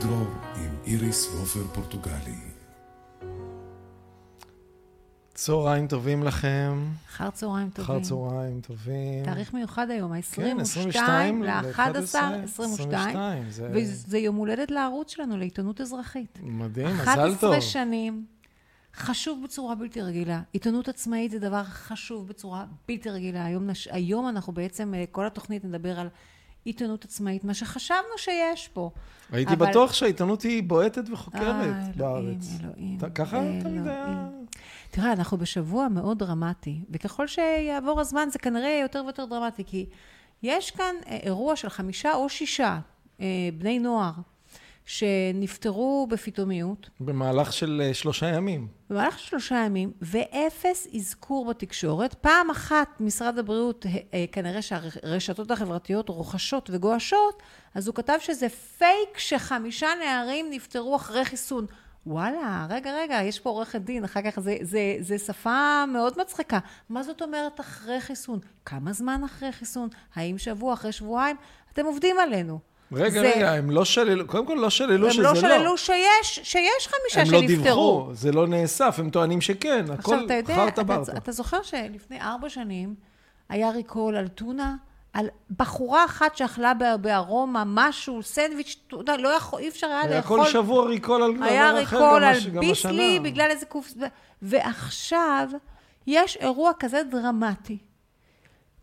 דרור עם איריס ועופר פורטוגלי. צהריים טובים לכם. אחר צהריים טובים. אחר צהריים טובים. תאריך מיוחד היום, כן, ה-22 22 ל-11, 22. זה וזה יום הולדת לערוץ שלנו, לעיתונות אזרחית. מדהים, מזל טוב. 11 שנים, חשוב בצורה בלתי רגילה. עיתונות עצמאית זה דבר חשוב בצורה בלתי רגילה. היום, נש... היום אנחנו בעצם, אה, כל התוכנית נדבר על עיתונות עצמאית, מה שחשבנו שיש פה. הייתי אבל- בטוח שהעיתונות היא בועטת וחוקרת אה, אלוהים, בארץ. אלוהים, אתה- ככה תמיד היה... אלוהים. תראה, אנחנו בשבוע מאוד דרמטי, וככל שיעבור הזמן זה כנראה יהיה יותר ויותר דרמטי, כי יש כאן אה, אירוע של חמישה או שישה אה, בני נוער שנפטרו בפתאומיות במהלך של אה, שלושה ימים. במהלך שלושה ימים, ואפס אזכור בתקשורת. פעם אחת משרד הבריאות, אה, אה, כנראה שהרשתות החברתיות רוחשות וגועשות, אז הוא כתב שזה פייק שחמישה נערים נפטרו אחרי חיסון. וואלה, רגע, רגע, יש פה עורכת דין, אחר כך זה, זה, זה שפה מאוד מצחיקה. מה זאת אומרת אחרי חיסון? כמה זמן אחרי חיסון? האם שבוע, אחרי שבועיים? אתם עובדים עלינו. רגע, זה- רגע, הם לא שללו, קודם כל לא שללו הם שזה לא לא. שללו שיש, שיש חמישה הם לא שנפטרו. דיווחו, זה לא נאסף, הם טוענים שכן, הכל עכשיו, אתה יודע, חרטה אתה, ברטה. אתה זוכר שלפני ארבע שנים היה ריקול על טונה? על בחורה אחת שאכלה בארומה משהו, סנדוויץ', טונה, לא יכול, אי אפשר היה היה לאכול. כל שבוע ריקול על היה דבר אחר, ריקול גם על הש- גם ביסלי השנה. בגלל איזה קוף... ועכשיו יש אירוע כזה דרמטי.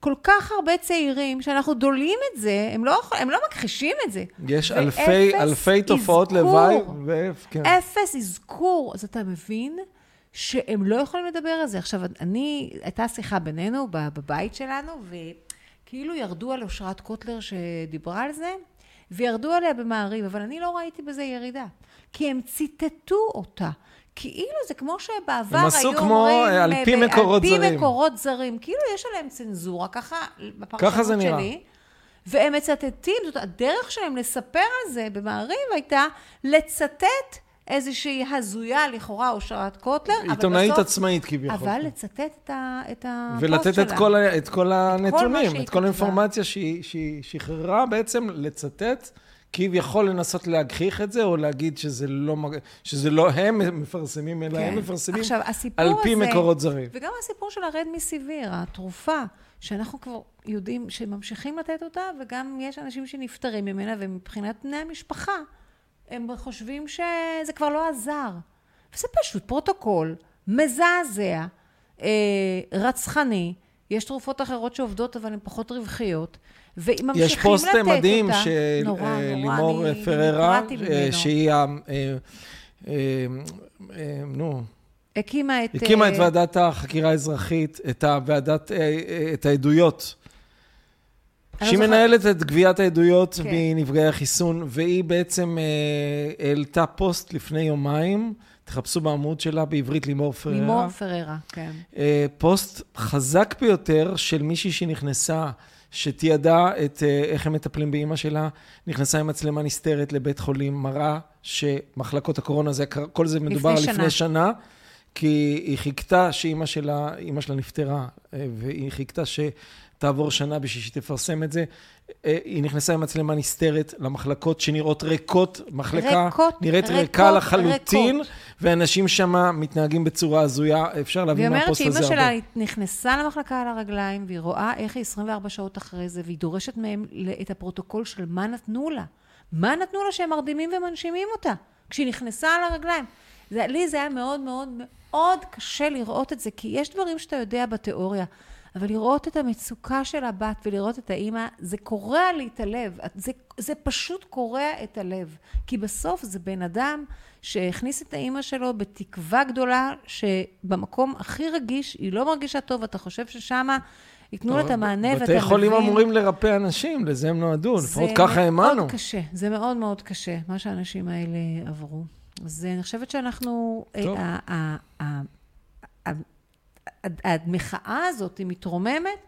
כל כך הרבה צעירים שאנחנו דולים את זה, הם לא, הם לא מכחישים את זה. יש אלפי, אלפי תופעות. לוואי. כן. אפס אזכור. אז אתה מבין שהם לא יכולים לדבר על זה. עכשיו, אני, הייתה שיחה בינינו בבית שלנו, וכאילו ירדו על אושרת קוטלר שדיברה על זה, וירדו עליה במעריב, אבל אני לא ראיתי בזה ירידה. כי הם ציטטו אותה. כאילו זה כמו שבעבר הם עשו היו כמו, אומרים... אה, על אה, פי מקורות על פי זרים. מקורות זרים. כאילו יש עליהם צנזורה, ככה, בפרשנות ככה זה נראה. שלי. והם מצטטים, זאת הדרך שלהם לספר על זה במעריב הייתה לצטט איזושהי הזויה, לכאורה, אושרת קוטלר, עיתונאית בסוף- עצמאית כביכול. אבל לצטט את, ה, את הפוסט ולתת שלה. את כל, את כל הנתונים, את כל כתבה. האינפורמציה שהיא, שהיא שחררה בעצם לצטט, כביכול לנסות להגחיך את זה, או להגיד שזה לא, שזה לא הם מפרסמים, אלא הם מפרסמים כן. עכשיו, הסיפור על פי הזה, מקורות זרים. וגם הסיפור של הרד מסיביר, התרופה, שאנחנו כבר יודעים שממשיכים לתת אותה, וגם יש אנשים שנפטרים ממנה, ומבחינת בני המשפחה, הם חושבים שזה כבר לא עזר. וזה פשוט פרוטוקול מזעזע, אה, רצחני. יש תרופות אחרות שעובדות, אבל הן פחות רווחיות. וממשיכים לתת אותה. יש פוסט מדהים של אה, לימור אני פררה, אה. שהיא, ה- אה, אה, אה, נו, הקימה את... הקימה את אה, ועדת החקירה האזרחית, את הוועדת, אה, אה, את העדויות. שהיא לא זוכרת. מנהלת את גביית העדויות כן. מנפגעי החיסון, והיא בעצם אה, העלתה פוסט לפני יומיים, תחפשו בעמוד שלה בעברית לימור פררה. לימור פררה, כן. אה, פוסט חזק ביותר של מישהי שנכנסה, שתיעדה את אה, איך הם מטפלים באימא שלה, נכנסה עם מצלמה נסתרת לבית חולים, מראה שמחלקות הקורונה, זה, כל זה מדובר לפני לפני שנה. שנה, כי היא חיכתה שאימא שלה, אימא שלה נפטרה, אה, והיא חיכתה שתעבור שנה בשביל שהיא תפרסם את זה. אה, היא נכנסה עם מצלמה נסתרת למחלקות שנראות ריקות, מחלקה ריקות, נראית ריקות, ריקה לחלוטין, ריקות. ואנשים שם מתנהגים בצורה הזויה, אפשר והיא להבין אומרת מהפוסט שאימא הזה שלה הרבה. נכנסה למחלקה על הרגליים, והיא רואה איך היא 24 שעות אחרי זה, והיא דורשת מהם את הפרוטוקול של מה נתנו לה. מה נתנו לה שהם מרדימים ומנשימים אותה, כשהיא נכנסה על הרגליים. זה, לי זה היה מאוד מאוד מאוד קשה לראות את זה, כי יש דברים שאתה יודע בתיאוריה, אבל לראות את המצוקה של הבת ולראות את האימא, זה קורע לי את הלב. זה, זה פשוט קורע את הלב. כי בסוף זה בן אדם שהכניס את האימא שלו בתקווה גדולה, שבמקום הכי רגיש, היא לא מרגישה טוב, אתה חושב ששמה ייתנו לה את המענה, ואתה מבין... בתי חולים אמורים לרפא אנשים, לזה הם נועדו, לפחות ככה זה האמנו. מאוד קשה, זה מאוד מאוד קשה, מה שהאנשים האלה עברו. אז אני חושבת שאנחנו... טוב. המחאה הזאת היא מתרוממת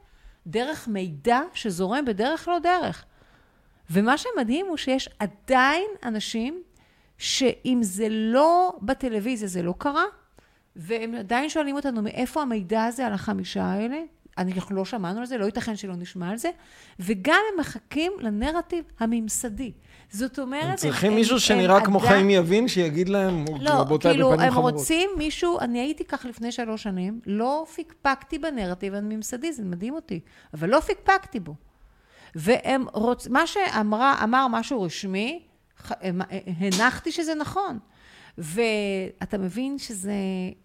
דרך מידע שזורם בדרך לא דרך. ומה שמדהים הוא שיש עדיין אנשים שאם זה לא בטלוויזיה, זה לא קרה, והם עדיין שואלים אותנו מאיפה המידע הזה על החמישה האלה. אנחנו לא שמענו על זה, לא ייתכן שלא נשמע על זה, וגם הם מחכים לנרטיב הממסדי. זאת אומרת... הם צריכים מישהו שנראה כמו חיים יבין, שיגיד להם, לא, רבותיי, כאילו, בפנים הם חמורות. רוצים מישהו, אני הייתי כך לפני שלוש שנים, לא פיקפקתי בנרטיב הממסדי, זה מדהים אותי, אבל לא פיקפקתי בו. והם רוצים, מה שאמרה, אמר משהו רשמי, הנחתי שזה נכון. ואתה מבין שזה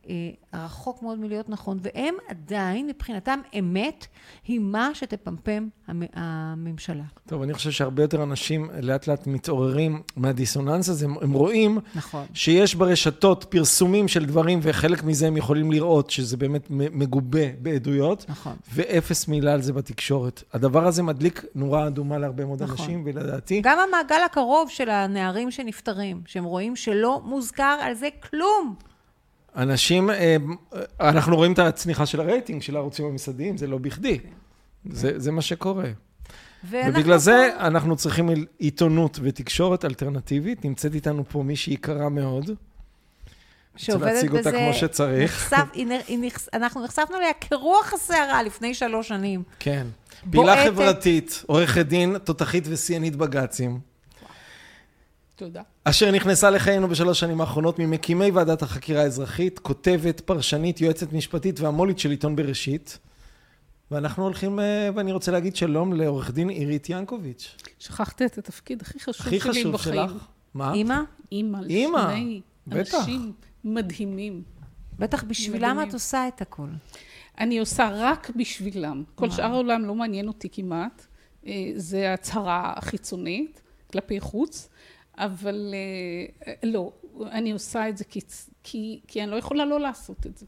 אה, רחוק מאוד מלהיות נכון, והם עדיין, מבחינתם, אמת היא מה שתפמפם המ- הממשלה. טוב, אני חושב שהרבה יותר אנשים לאט לאט מתעוררים מהדיסוננס הזה, הם, הם רואים נכון. שיש ברשתות פרסומים של דברים, וחלק מזה הם יכולים לראות שזה באמת מגובה בעדויות, נכון. ואפס מילה על זה בתקשורת. הדבר הזה מדליק נורה אדומה להרבה מאוד נכון. אנשים, ולדעתי, גם המעגל הקרוב של הנערים שנפטרים, שהם רואים שלא מוזכר על זה כלום. אנשים, אה, אנחנו רואים את הצניחה של הרייטינג של הערוצים הממסדיים, זה לא בכדי. זה, זה מה שקורה. ובגלל זה פה- אנחנו צריכים עיתונות ותקשורת אלטרנטיבית. נמצאת איתנו פה מישהי יקרה מאוד. שעובדת להציג אותה בזה, כמו שצריך. נחשף, היא, נחש, אנחנו נחשפנו אליה כרוח הסערה לפני שלוש שנים. כן. פעילה חברתית, עורכת דין, תותחית ושיאנית בג"צים, תודה. אשר נכנסה לחיינו בשלוש שנים האחרונות ממקימי ועדת החקירה האזרחית, כותבת, פרשנית, יועצת משפטית והמו"לית של עיתון בראשית. ואנחנו הולכים, אה, ואני רוצה להגיד שלום לעורך דין עירית ינקוביץ'. שכחת את התפקיד הכי חשוב הכי שלי חשוב בחיים. שלך. מה? אימא, אימא. אימא, בטח. אנשים מדהימים. בטח בשבילם מדהימים. את עושה את הכל. אני עושה רק בשבילם. כל וואו. שאר העולם לא מעניין אותי כמעט. אה, זה הצהרה החיצונית כלפי חוץ, אבל אה, לא, אני עושה את זה כי, כי, כי אני לא יכולה לא לעשות את זה.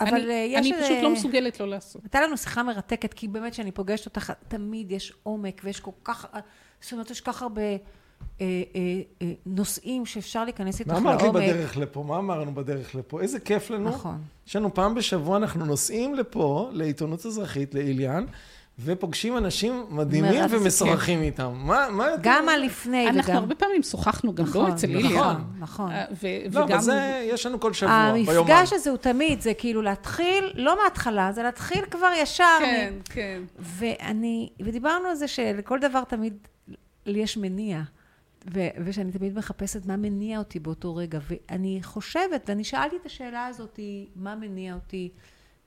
אבל אני, אה, יש... אני פשוט אה, לא מסוגלת לא לעשות. הייתה לנו שיחה מרתקת, כי באמת כשאני פוגשת אותך, תמיד יש עומק, ויש כל כך, זאת אומרת, יש כל כך הרבה אה, אה, אה, נושאים שאפשר להיכנס איתך מה לעומק. אמרת לי בדרך לפה? מה אמרנו בדרך לפה? איזה כיף לנו. נכון. יש לנו פעם בשבוע, אנחנו נוסעים לפה, לעיתונות אזרחית, לאיליאן, ופוגשים אנשים מדהימים. ומשוחחים איתם. מה, מה יותר... גם הלפני אנחנו וגם... הרבה פעמים שוחחנו גם נכון, לא אצל נכון, איליה. נכון. אה, ו- לא, וגם... אבל זה, יש לנו כל שבוע, ביומן. המפגש הזה הוא תמיד, זה כאילו להתחיל, לא מההתחלה, זה להתחיל כבר ישר. כן, מ- כן. ואני, ודיברנו על זה שלכל דבר תמיד לי יש מניע. ו- ושאני תמיד מחפשת מה מניע אותי באותו רגע. ואני חושבת, ואני שאלתי את השאלה הזאת, מה מניע אותי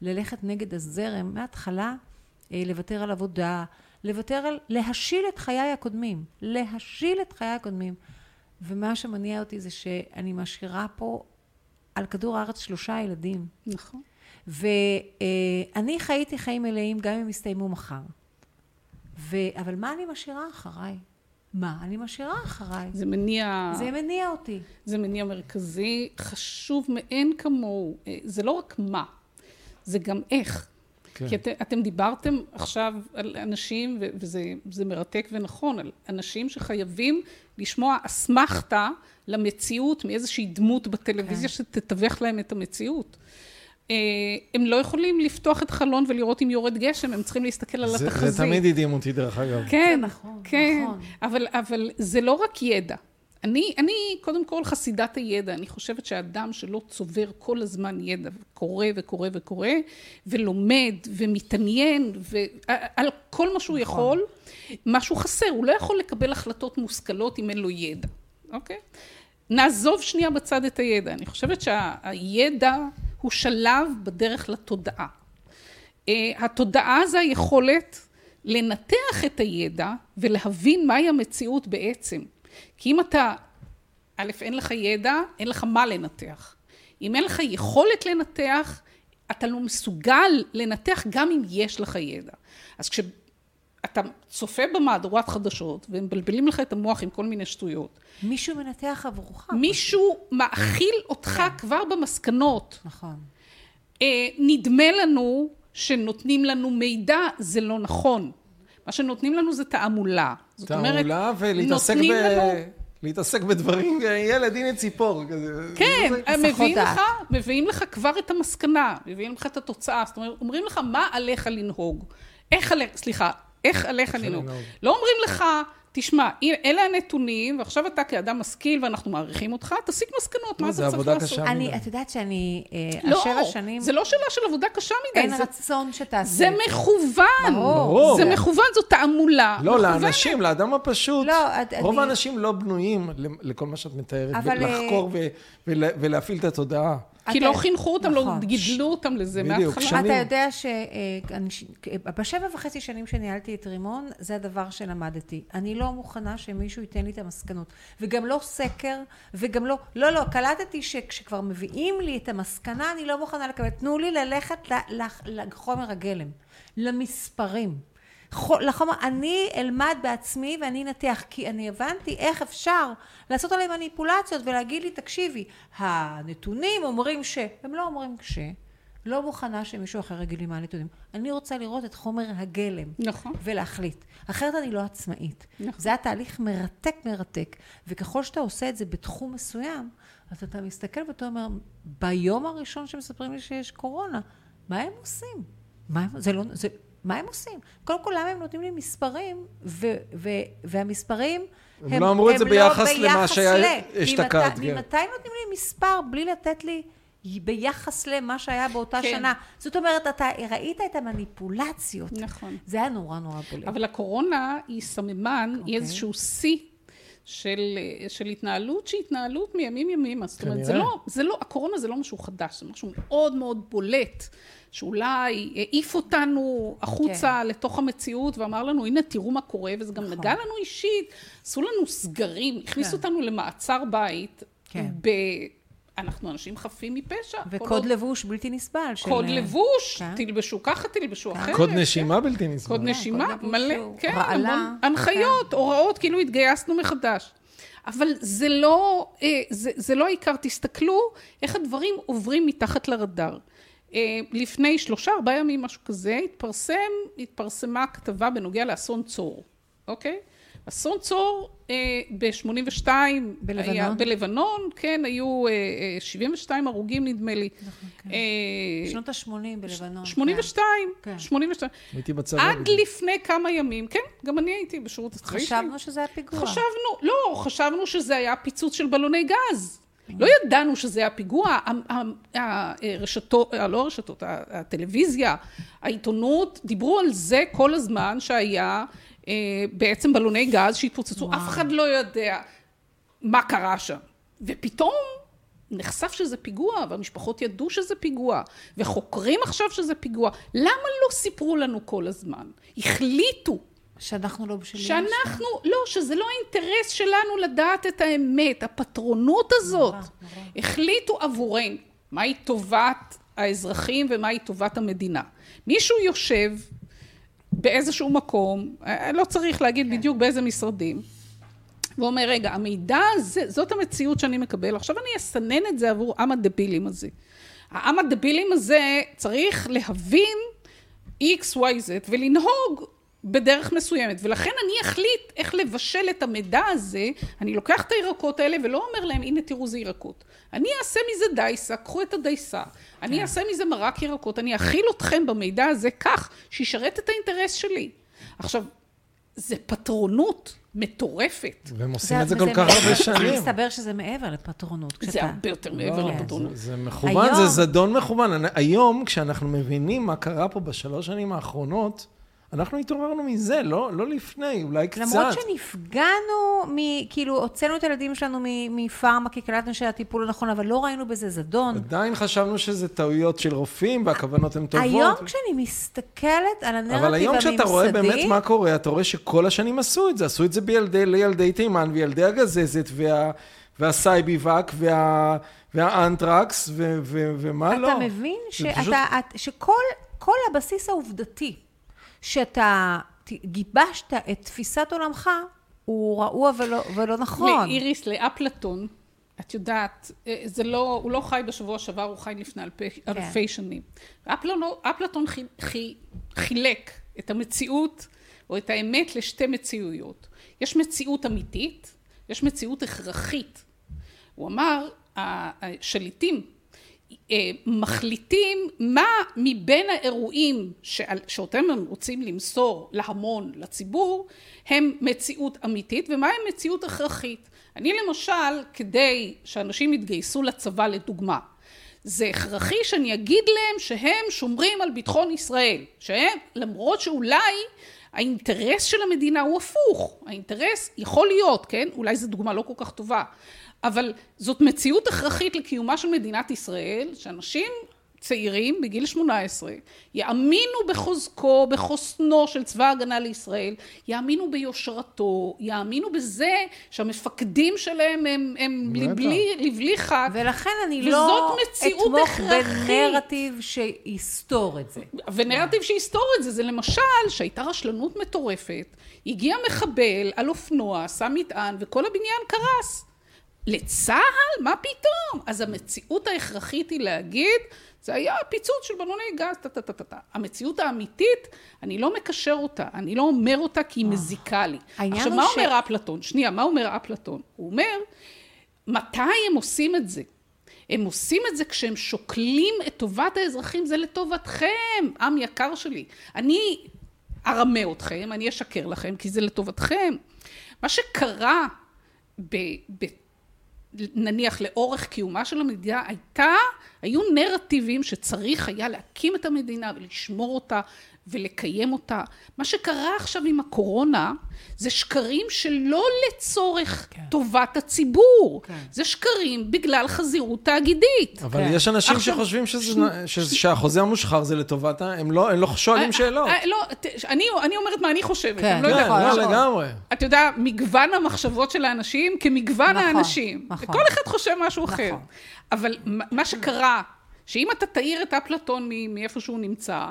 ללכת נגד הזרם מההתחלה, לוותר על עבודה, לוותר על, להשיל את חיי הקודמים. להשיל את חיי הקודמים. ומה שמניע אותי זה שאני משאירה פה על כדור הארץ שלושה ילדים. נכון. ואני חייתי חיים מלאים גם אם יסתיימו מחר. ו... אבל מה אני משאירה אחריי? מה אני משאירה אחריי? זה מניע... זה מניע אותי. זה מניע מרכזי, חשוב מאין כמוהו. אה, זה לא רק מה, זה גם איך. כן. כי את, אתם דיברתם עכשיו על אנשים, וזה זה מרתק ונכון, על אנשים שחייבים לשמוע אסמכתה למציאות מאיזושהי דמות בטלוויזיה כן. שתתווך להם את המציאות. אה, הם לא יכולים לפתוח את החלון ולראות אם יורד גשם, הם צריכים להסתכל על זה, התחזית. זה תמיד הדהים אותי, דרך אגב. כן, נכון, כן, נכון. אבל, אבל זה לא רק ידע. אני, אני קודם כל חסידת הידע, אני חושבת שאדם שלא צובר כל הזמן ידע, קורא וקורא וקורא, ולומד ומתעניין, ועל כל מה שהוא נכון. יכול, משהו חסר, הוא לא יכול לקבל החלטות מושכלות אם אין לו ידע, אוקיי? נעזוב שנייה בצד את הידע, אני חושבת שהידע הוא שלב בדרך לתודעה. אה, התודעה זה היכולת לנתח את הידע ולהבין מהי המציאות בעצם. כי אם אתה, א', אין לך ידע, אין לך מה לנתח. אם אין לך יכולת לנתח, אתה לא מסוגל לנתח גם אם יש לך ידע. אז כשאתה צופה במהדורת חדשות ומבלבלים לך את המוח עם כל מיני שטויות, מישהו מנתח עבורך. מישהו מאכיל אותך כבר במסקנות. נכון. אה, נדמה לנו שנותנים לנו מידע, זה לא נכון. מה שנותנים לנו זה תעמולה. זאת אומרת, תעמולה ולהתעסק ב... להתעסק בדברים, ילד, הנה ציפור. כן, מביאים. לך, מביאים לך כבר את המסקנה, מביאים לך את התוצאה, זאת אומרת, אומרים לך מה עליך לנהוג. איך עליך, סליחה, איך עליך. לנהוג. לא אומרים לך, תשמע, אלה הנתונים, ועכשיו אתה כאדם משכיל ואנחנו מעריכים אותך, תסיק מסקנות, מה לא, זה צריך עבודה לעשות? אני. את יודעת שאני, אה, לא, השבע שנים, זה לא שאלה של עבודה קשה מדי, אין זה, רצון שתעשה זה. מכוון. ברור. זה מכוון, זו תעמולה. לא. לאנשים, לאדם הפשוט. לא, את- רוב אני- האנשים לא בנויים לכל מה שאת מתארת, לחקור ול- ולהפעיל את התודעה. כי לא חינכו אותם, לא נכון. גידלו אותם לזה מההתחלה. אתה יודע שבשבע וחצי שנים שניהלתי את רימון, זה הדבר שלמדתי. אני לא מוכנה שמישהו ייתן לי את המסקנות. וגם לא סקר, וגם לא... לא, לא, קלטתי שכשכבר מביאים לי את המסקנה, אני לא מוכנה לקבל. תנו לי ללכת לחומר הגלם, למספרים. חו- לחומר, אני אלמד בעצמי ואני אנתח, כי אני הבנתי איך אפשר לעשות עליהם מניפולציות ולהגיד לי, תקשיבי, הנתונים אומרים ש... הם לא אומרים כש... לא מוכנה שמישהו אחר יגיד לי מה הנתונים. אני רוצה לראות את חומר הגלם. נכון. ולהחליט. אחרת אני לא עצמאית. נכון. זה היה תהליך מרתק מרתק. וככל שאתה עושה את זה בתחום מסוים, אז אתה מסתכל ואתה אומר, ביום הראשון שמספרים לי שיש קורונה, מה הם עושים? מה הם, זה לא, זה, מה הם עושים? קודם כל, למה הם נותנים לי מספרים, ו, ו, והמספרים... הם לא אמרו את זה ביחס למה שהיה ל- אשתקד, ממתי- כן. ממתי נותנים לי מספר בלי לתת לי ביחס למה שהיה באותה כן. שנה? זאת אומרת, אתה ראית את המניפולציות. נכון. זה היה נורא נורא בולט. אבל הקורונה היא סממן, היא אוקיי. איזשהו שיא של, של התנהלות שהיא התנהלות מימים ימימה. זאת אומרת, זה. לא, זה לא, הקורונה זה לא משהו חדש, זה משהו מאוד מאוד בולט, שאולי העיף אותנו החוצה כן. לתוך המציאות ואמר לנו, הנה, תראו מה קורה, וזה גם נכון. נגע לנו אישית. עשו לנו סגרים, הכניסו כן. אותנו למעצר בית. כן. ב... אנחנו אנשים חפים מפשע. וקוד עוד- לבוש בלתי נסבל. של- קוד לבוש, כן. תלבשו ככה, תלבשו אחרת. קוד כן. נשימה בלתי נסבל. קוד נשימה, קוד מלא, הוא כן, רעלה, המון הנחיות, הוראות, כאילו התגייסנו מחדש. אבל זה לא, אה, זה, זה לא העיקר, תסתכלו איך הדברים עוברים מתחת לרדאר. אה, לפני שלושה, ארבעה ימים, משהו כזה, התפרסם, התפרסמה כתבה בנוגע לאסון צור, אוקיי? אסון צור אה, ב-82, בלבנון? בלבנון, כן, היו אה, אה, 72 הרוגים נדמה לי. כן. אה, שנות ה-80 בלבנון. 82, כן. 82. הייתי בצבא. עד. לפני כמה ימים, כן, גם אני הייתי בשירות כן. הצבאי. חשבנו שזה היה פיגוע. חשבנו, לא, חשבנו שזה היה פיצוץ של בלוני גז. לא ידענו שזה היה פיגוע, הרשתות, לא הרשתות, הטלוויזיה, העיתונות, דיברו על זה כל הזמן שהיה אה, בעצם בלוני גז שהתפוצצו. אף אחד לא יודע מה קרה שם. ופתאום נחשף שזה פיגוע, והמשפחות ידעו שזה פיגוע, וחוקרים עכשיו שזה פיגוע. למה לא סיפרו לנו כל הזמן? החליטו שאנחנו לא בשלים. שאנחנו, לא, שזה לא האינטרס שלנו לדעת את האמת, הפטרונות הזאת. נורא, נורא. החליטו עבורנו מהי טובת האזרחים ומהי טובת המדינה. מישהו יושב באיזשהו מקום, אה, לא צריך להגיד כן. בדיוק באיזה משרדים, ואומר, רגע, המידע הזה, זאת המציאות שאני מקבל, עכשיו אני אסנן את זה עבור עם הדבילים הזה. העם הדבילים הזה צריך להבין X, Y, Z ולנהוג בדרך מסוימת, ולכן אני אחליט איך לבשל את המידע הזה, אני לוקח את הירקות האלה ולא אומר להם, הנה תראו זה ירקות. אני אעשה מזה דייסה, קחו את הדייסה, אני אעשה מזה מרק ירקות, אני אכיל אתכם במידע הזה כך, שישרת את האינטרס שלי. עכשיו, זה פטרונות מטורפת. והם עושים את זה כל כך הרבה שנים. מסתבר שזה מעבר לפטרונות. זה הרבה יותר מעבר לא, לפטרונות. זה- מכוון, זה זדון מכוון. אני- היום, כשאנחנו מבינים מה קרה פה בשלוש שנים האחרונות, אנחנו התעוררנו מזה, לא לא לפני, אולי קצת. למרות שנפגענו, מ, כאילו, הוצאנו את הילדים שלנו מפארמה, כי קלטנו שהטיפול לא נכון, אבל לא ראינו בזה זדון. עדיין חשבנו שזה טעויות של רופאים והכוונות הן טובות. היום כשאני מסתכלת על הנרטיב הממסדי... אבל היום כשאתה רואה באמת מה קורה, אתה רואה שכל השנים עשו את זה. עשו את זה בילדי, לילדי תימן וילדי הגזזת וה, והסייביבק וה, והאנטרקס ו, ו, ומה אתה לא. אתה מבין שאתה, פשוט- את, שכל כל הבסיס העובדתי שאתה גיבשת את תפיסת עולמך, הוא רעוע ולא, ולא נכון. לאיריס, לאפלטון, את יודעת, אה, זה לא, הוא לא חי בשבוע שעבר, הוא חי לפני אלפי, כן. אלפי שנים. אפלטון, אפלטון חי, חי, חילק את המציאות או את האמת לשתי מציאויות. יש מציאות אמיתית, יש מציאות הכרחית. הוא אמר, השליטים מחליטים מה מבין האירועים שאותם הם רוצים למסור להמון, לציבור, הם מציאות אמיתית ומה הם מציאות הכרחית. אני למשל, כדי שאנשים יתגייסו לצבא לדוגמה, זה הכרחי שאני אגיד להם שהם שומרים על ביטחון ישראל, שהם, למרות שאולי האינטרס של המדינה הוא הפוך, האינטרס יכול להיות, כן, אולי זו דוגמה לא כל כך טובה, אבל זאת מציאות הכרחית לקיומה של מדינת ישראל, שאנשים צעירים בגיל 18 יאמינו בחוזקו, בחוסנו של צבא ההגנה לישראל, יאמינו ביושרתו, יאמינו בזה שהמפקדים שלהם הם, הם. לבלי, לבלי חת, ולכן אני לא מציאות אתמוך. בנרטיב שיסתור את זה. ונרטיב שיסתור את זה, זה למשל שהייתה רשלנות מטורפת, הגיע מחבל על אופנוע, שם מטען וכל הבניין קרס. לצה"ל? מה פתאום? אז המציאות ההכרחית היא להגיד, זה היה פיצוץ של בלוני גז, טה טה טה טה. המציאות האמיתית, אני לא מקשר אותה, אני לא אומר אותה כי היא מזיקה לי. עכשיו, מה ש- אומר אפלטון? שנייה, מה אומר אפלטון? הוא אומר, מתי הם עושים את זה? הם עושים את זה כשהם שוקלים את טובת האזרחים, זה לטובתכם, עם יקר שלי. אני ארמה אתכם, אני אשקר לכם, כי זה לטובתכם. מה שקרה, ב, ב, נניח לאורך קיומה של המדינה, הייתה, היו נרטיבים שצריך היה להקים את המדינה ולשמור אותה ולקיים אותה. מה שקרה עכשיו עם הקורונה, זה שקרים שלא לצורך כן. טובת הציבור. כן. זה שקרים בגלל חזירות תאגידית. אבל כן. יש אנשים עכשיו- שחושבים שזה- שזה- שהחוזה המושחר זה לטובת ה... הם לא הם לא שואלים שאלות. אה, לא, ת- אני, אני אומרת מה אני חושבת, כן, לא כן, לא. לגמרי. אתה יודע, מגוון המחשבות של האנשים כמגוון נכון, האנשים. נכון. כל אחד חושב משהו אחר. נכון. אבל מה- שקרה, שאם אתה תאיר את אפלטון מאיפה שהוא נמצא,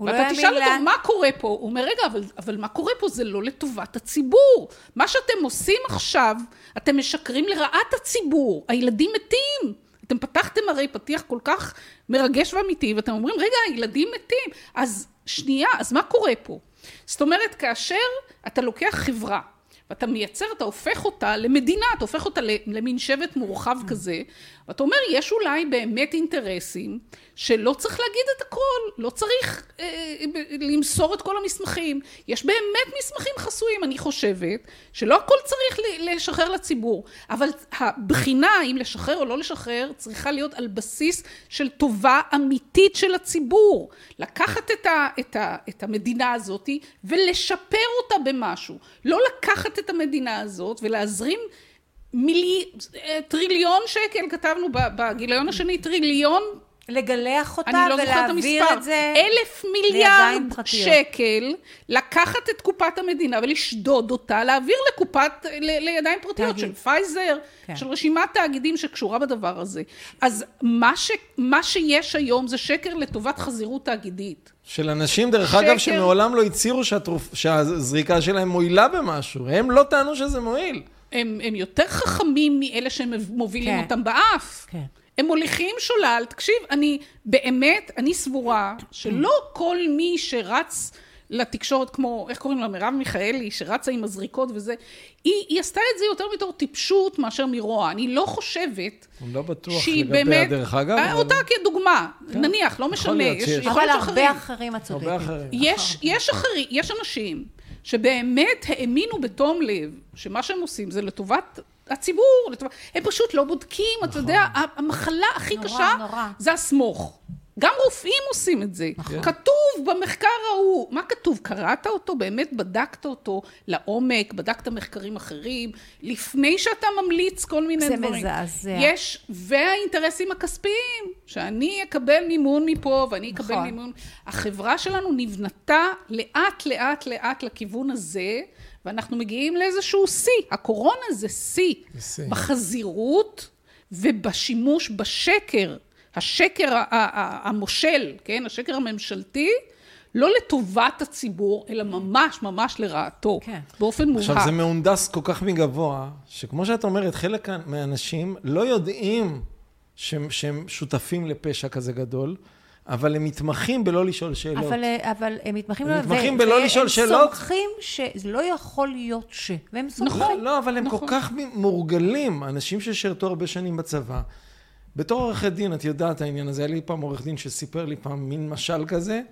לא ואתה יאמין תשאל אותו, מה קורה פה? הוא אומר, רגע, אבל, אבל מה קורה פה? זה לא לטובת הציבור. מה שאתם עושים עכשיו, אתם משקרים לרעת הציבור. הילדים מתים. אתם פתחתם הרי פתיח כל כך מרגש ואמיתי, ואתם אומרים, רגע, הילדים מתים. אז שנייה, אז מה קורה פה? זאת אומרת, כאשר אתה לוקח חברה, ואתה מייצר, אתה הופך אותה למדינה, אתה הופך אותה למין שבט מורחב כזה, ואתה אומר, יש אולי באמת אינטרסים שלא צריך להגיד את הכל, לא צריך אה, למסור את כל המסמכים. יש באמת מסמכים חסויים, אני חושבת, שלא הכל צריך לשחרר לציבור, אבל הבחינה אם לשחרר או לא לשחרר, צריכה להיות על בסיס של טובה אמיתית של הציבור. לקחת את, ה, את, ה, את המדינה הזאת ולשפר אותה במשהו. לא לקחת את המדינה הזאת ולהזרים מילי, טריליון שקל, כתבנו בגיליון השני, טריליון לגלח אותה אני לא זוכרת את ולהעביר המספר, את זה אלף מיליארד. שקל, לקחת את קופת המדינה ולשדוד אותה, להעביר לקופת, ל, לידיים פרטיות תאגיד. של פייזר, כן. של רשימת תאגידים שקשורה בדבר הזה. אז מה, ש, מה שיש היום זה שקר לטובת חזירות תאגידית. של אנשים, דרך אגב, שקר. שמעולם לא הצהירו שהתרופ- שהזריקה שלהם מועילה במשהו. הם לא טענו שזה מועיל. הם, הם יותר חכמים מאלה שהם מובילים כן. אותם באף. כן. הם מוליכים שולל, תקשיב, אני באמת, אני סבורה שלא כל מי שרץ לתקשורת כמו, איך קוראים לה, מרב מיכאלי, שרצה עם הזריקות וזה, היא, היא עשתה את זה יותר מתור טיפשות מאשר מרוע. אני לא חושבת אני לא בטוח שהיא לגביה, באמת... דרך אגב. אה, אבל- אותה כדוגמה, נניח, לא משנה, להיות יש, שיש. יכול אבל הרבה. אחרים את צודקת. יש, יש אחרים, יש אנשים שבאמת האמינו בתום לב שמה שהם עושים זה לטובת הציבור, הם פשוט לא בודקים, אתה יודע, המחלה הכי נורא, קשה נורא. זה הסמוך. גם רופאים עושים את זה. נכון. כתוב במחקר ההוא, מה כתוב? קראת אותו? באמת בדקת אותו לעומק, בדקת מחקרים אחרים, לפני שאתה ממליץ כל מיני זה דברים. מזעזע. יש, והאינטרסים הכספיים, שאני אקבל מימון מפה ואני אקבל נכון. מימון. החברה שלנו נבנתה לאט לאט לאט לכיוון הזה, ואנחנו מגיעים לאיזשהו שיא. הקורונה זה. זה שיא. בחזירות ובשימוש בשקר, השקר המושל, כן? השקר הממשלתי, לא לטובת הציבור, אלא ממש ממש לרעתו. כן. באופן מובהק. עכשיו, זה מהונדס כל כך מגבוה, שכמו שאת אומרת, חלק מהאנשים לא יודעים שהם, שהם שותפים לפשע כזה גדול, אבל הם מתמחים בלא לשאול שאלות. אבל, אה, אבל הם מתמחים, הם מתמחים ו- בלא לשאול שאלות. והם סומכים שזה לא יכול להיות ש... והם סומכים. לא, לא, אבל הם נכון. כל כך מורגלים, אנשים ששירתו הרבה שנים בצבא, בתור עורכת דין, את יודעת העניין הזה, היה לי פעם עורך דין שסיפר לי פעם מין משל כזה,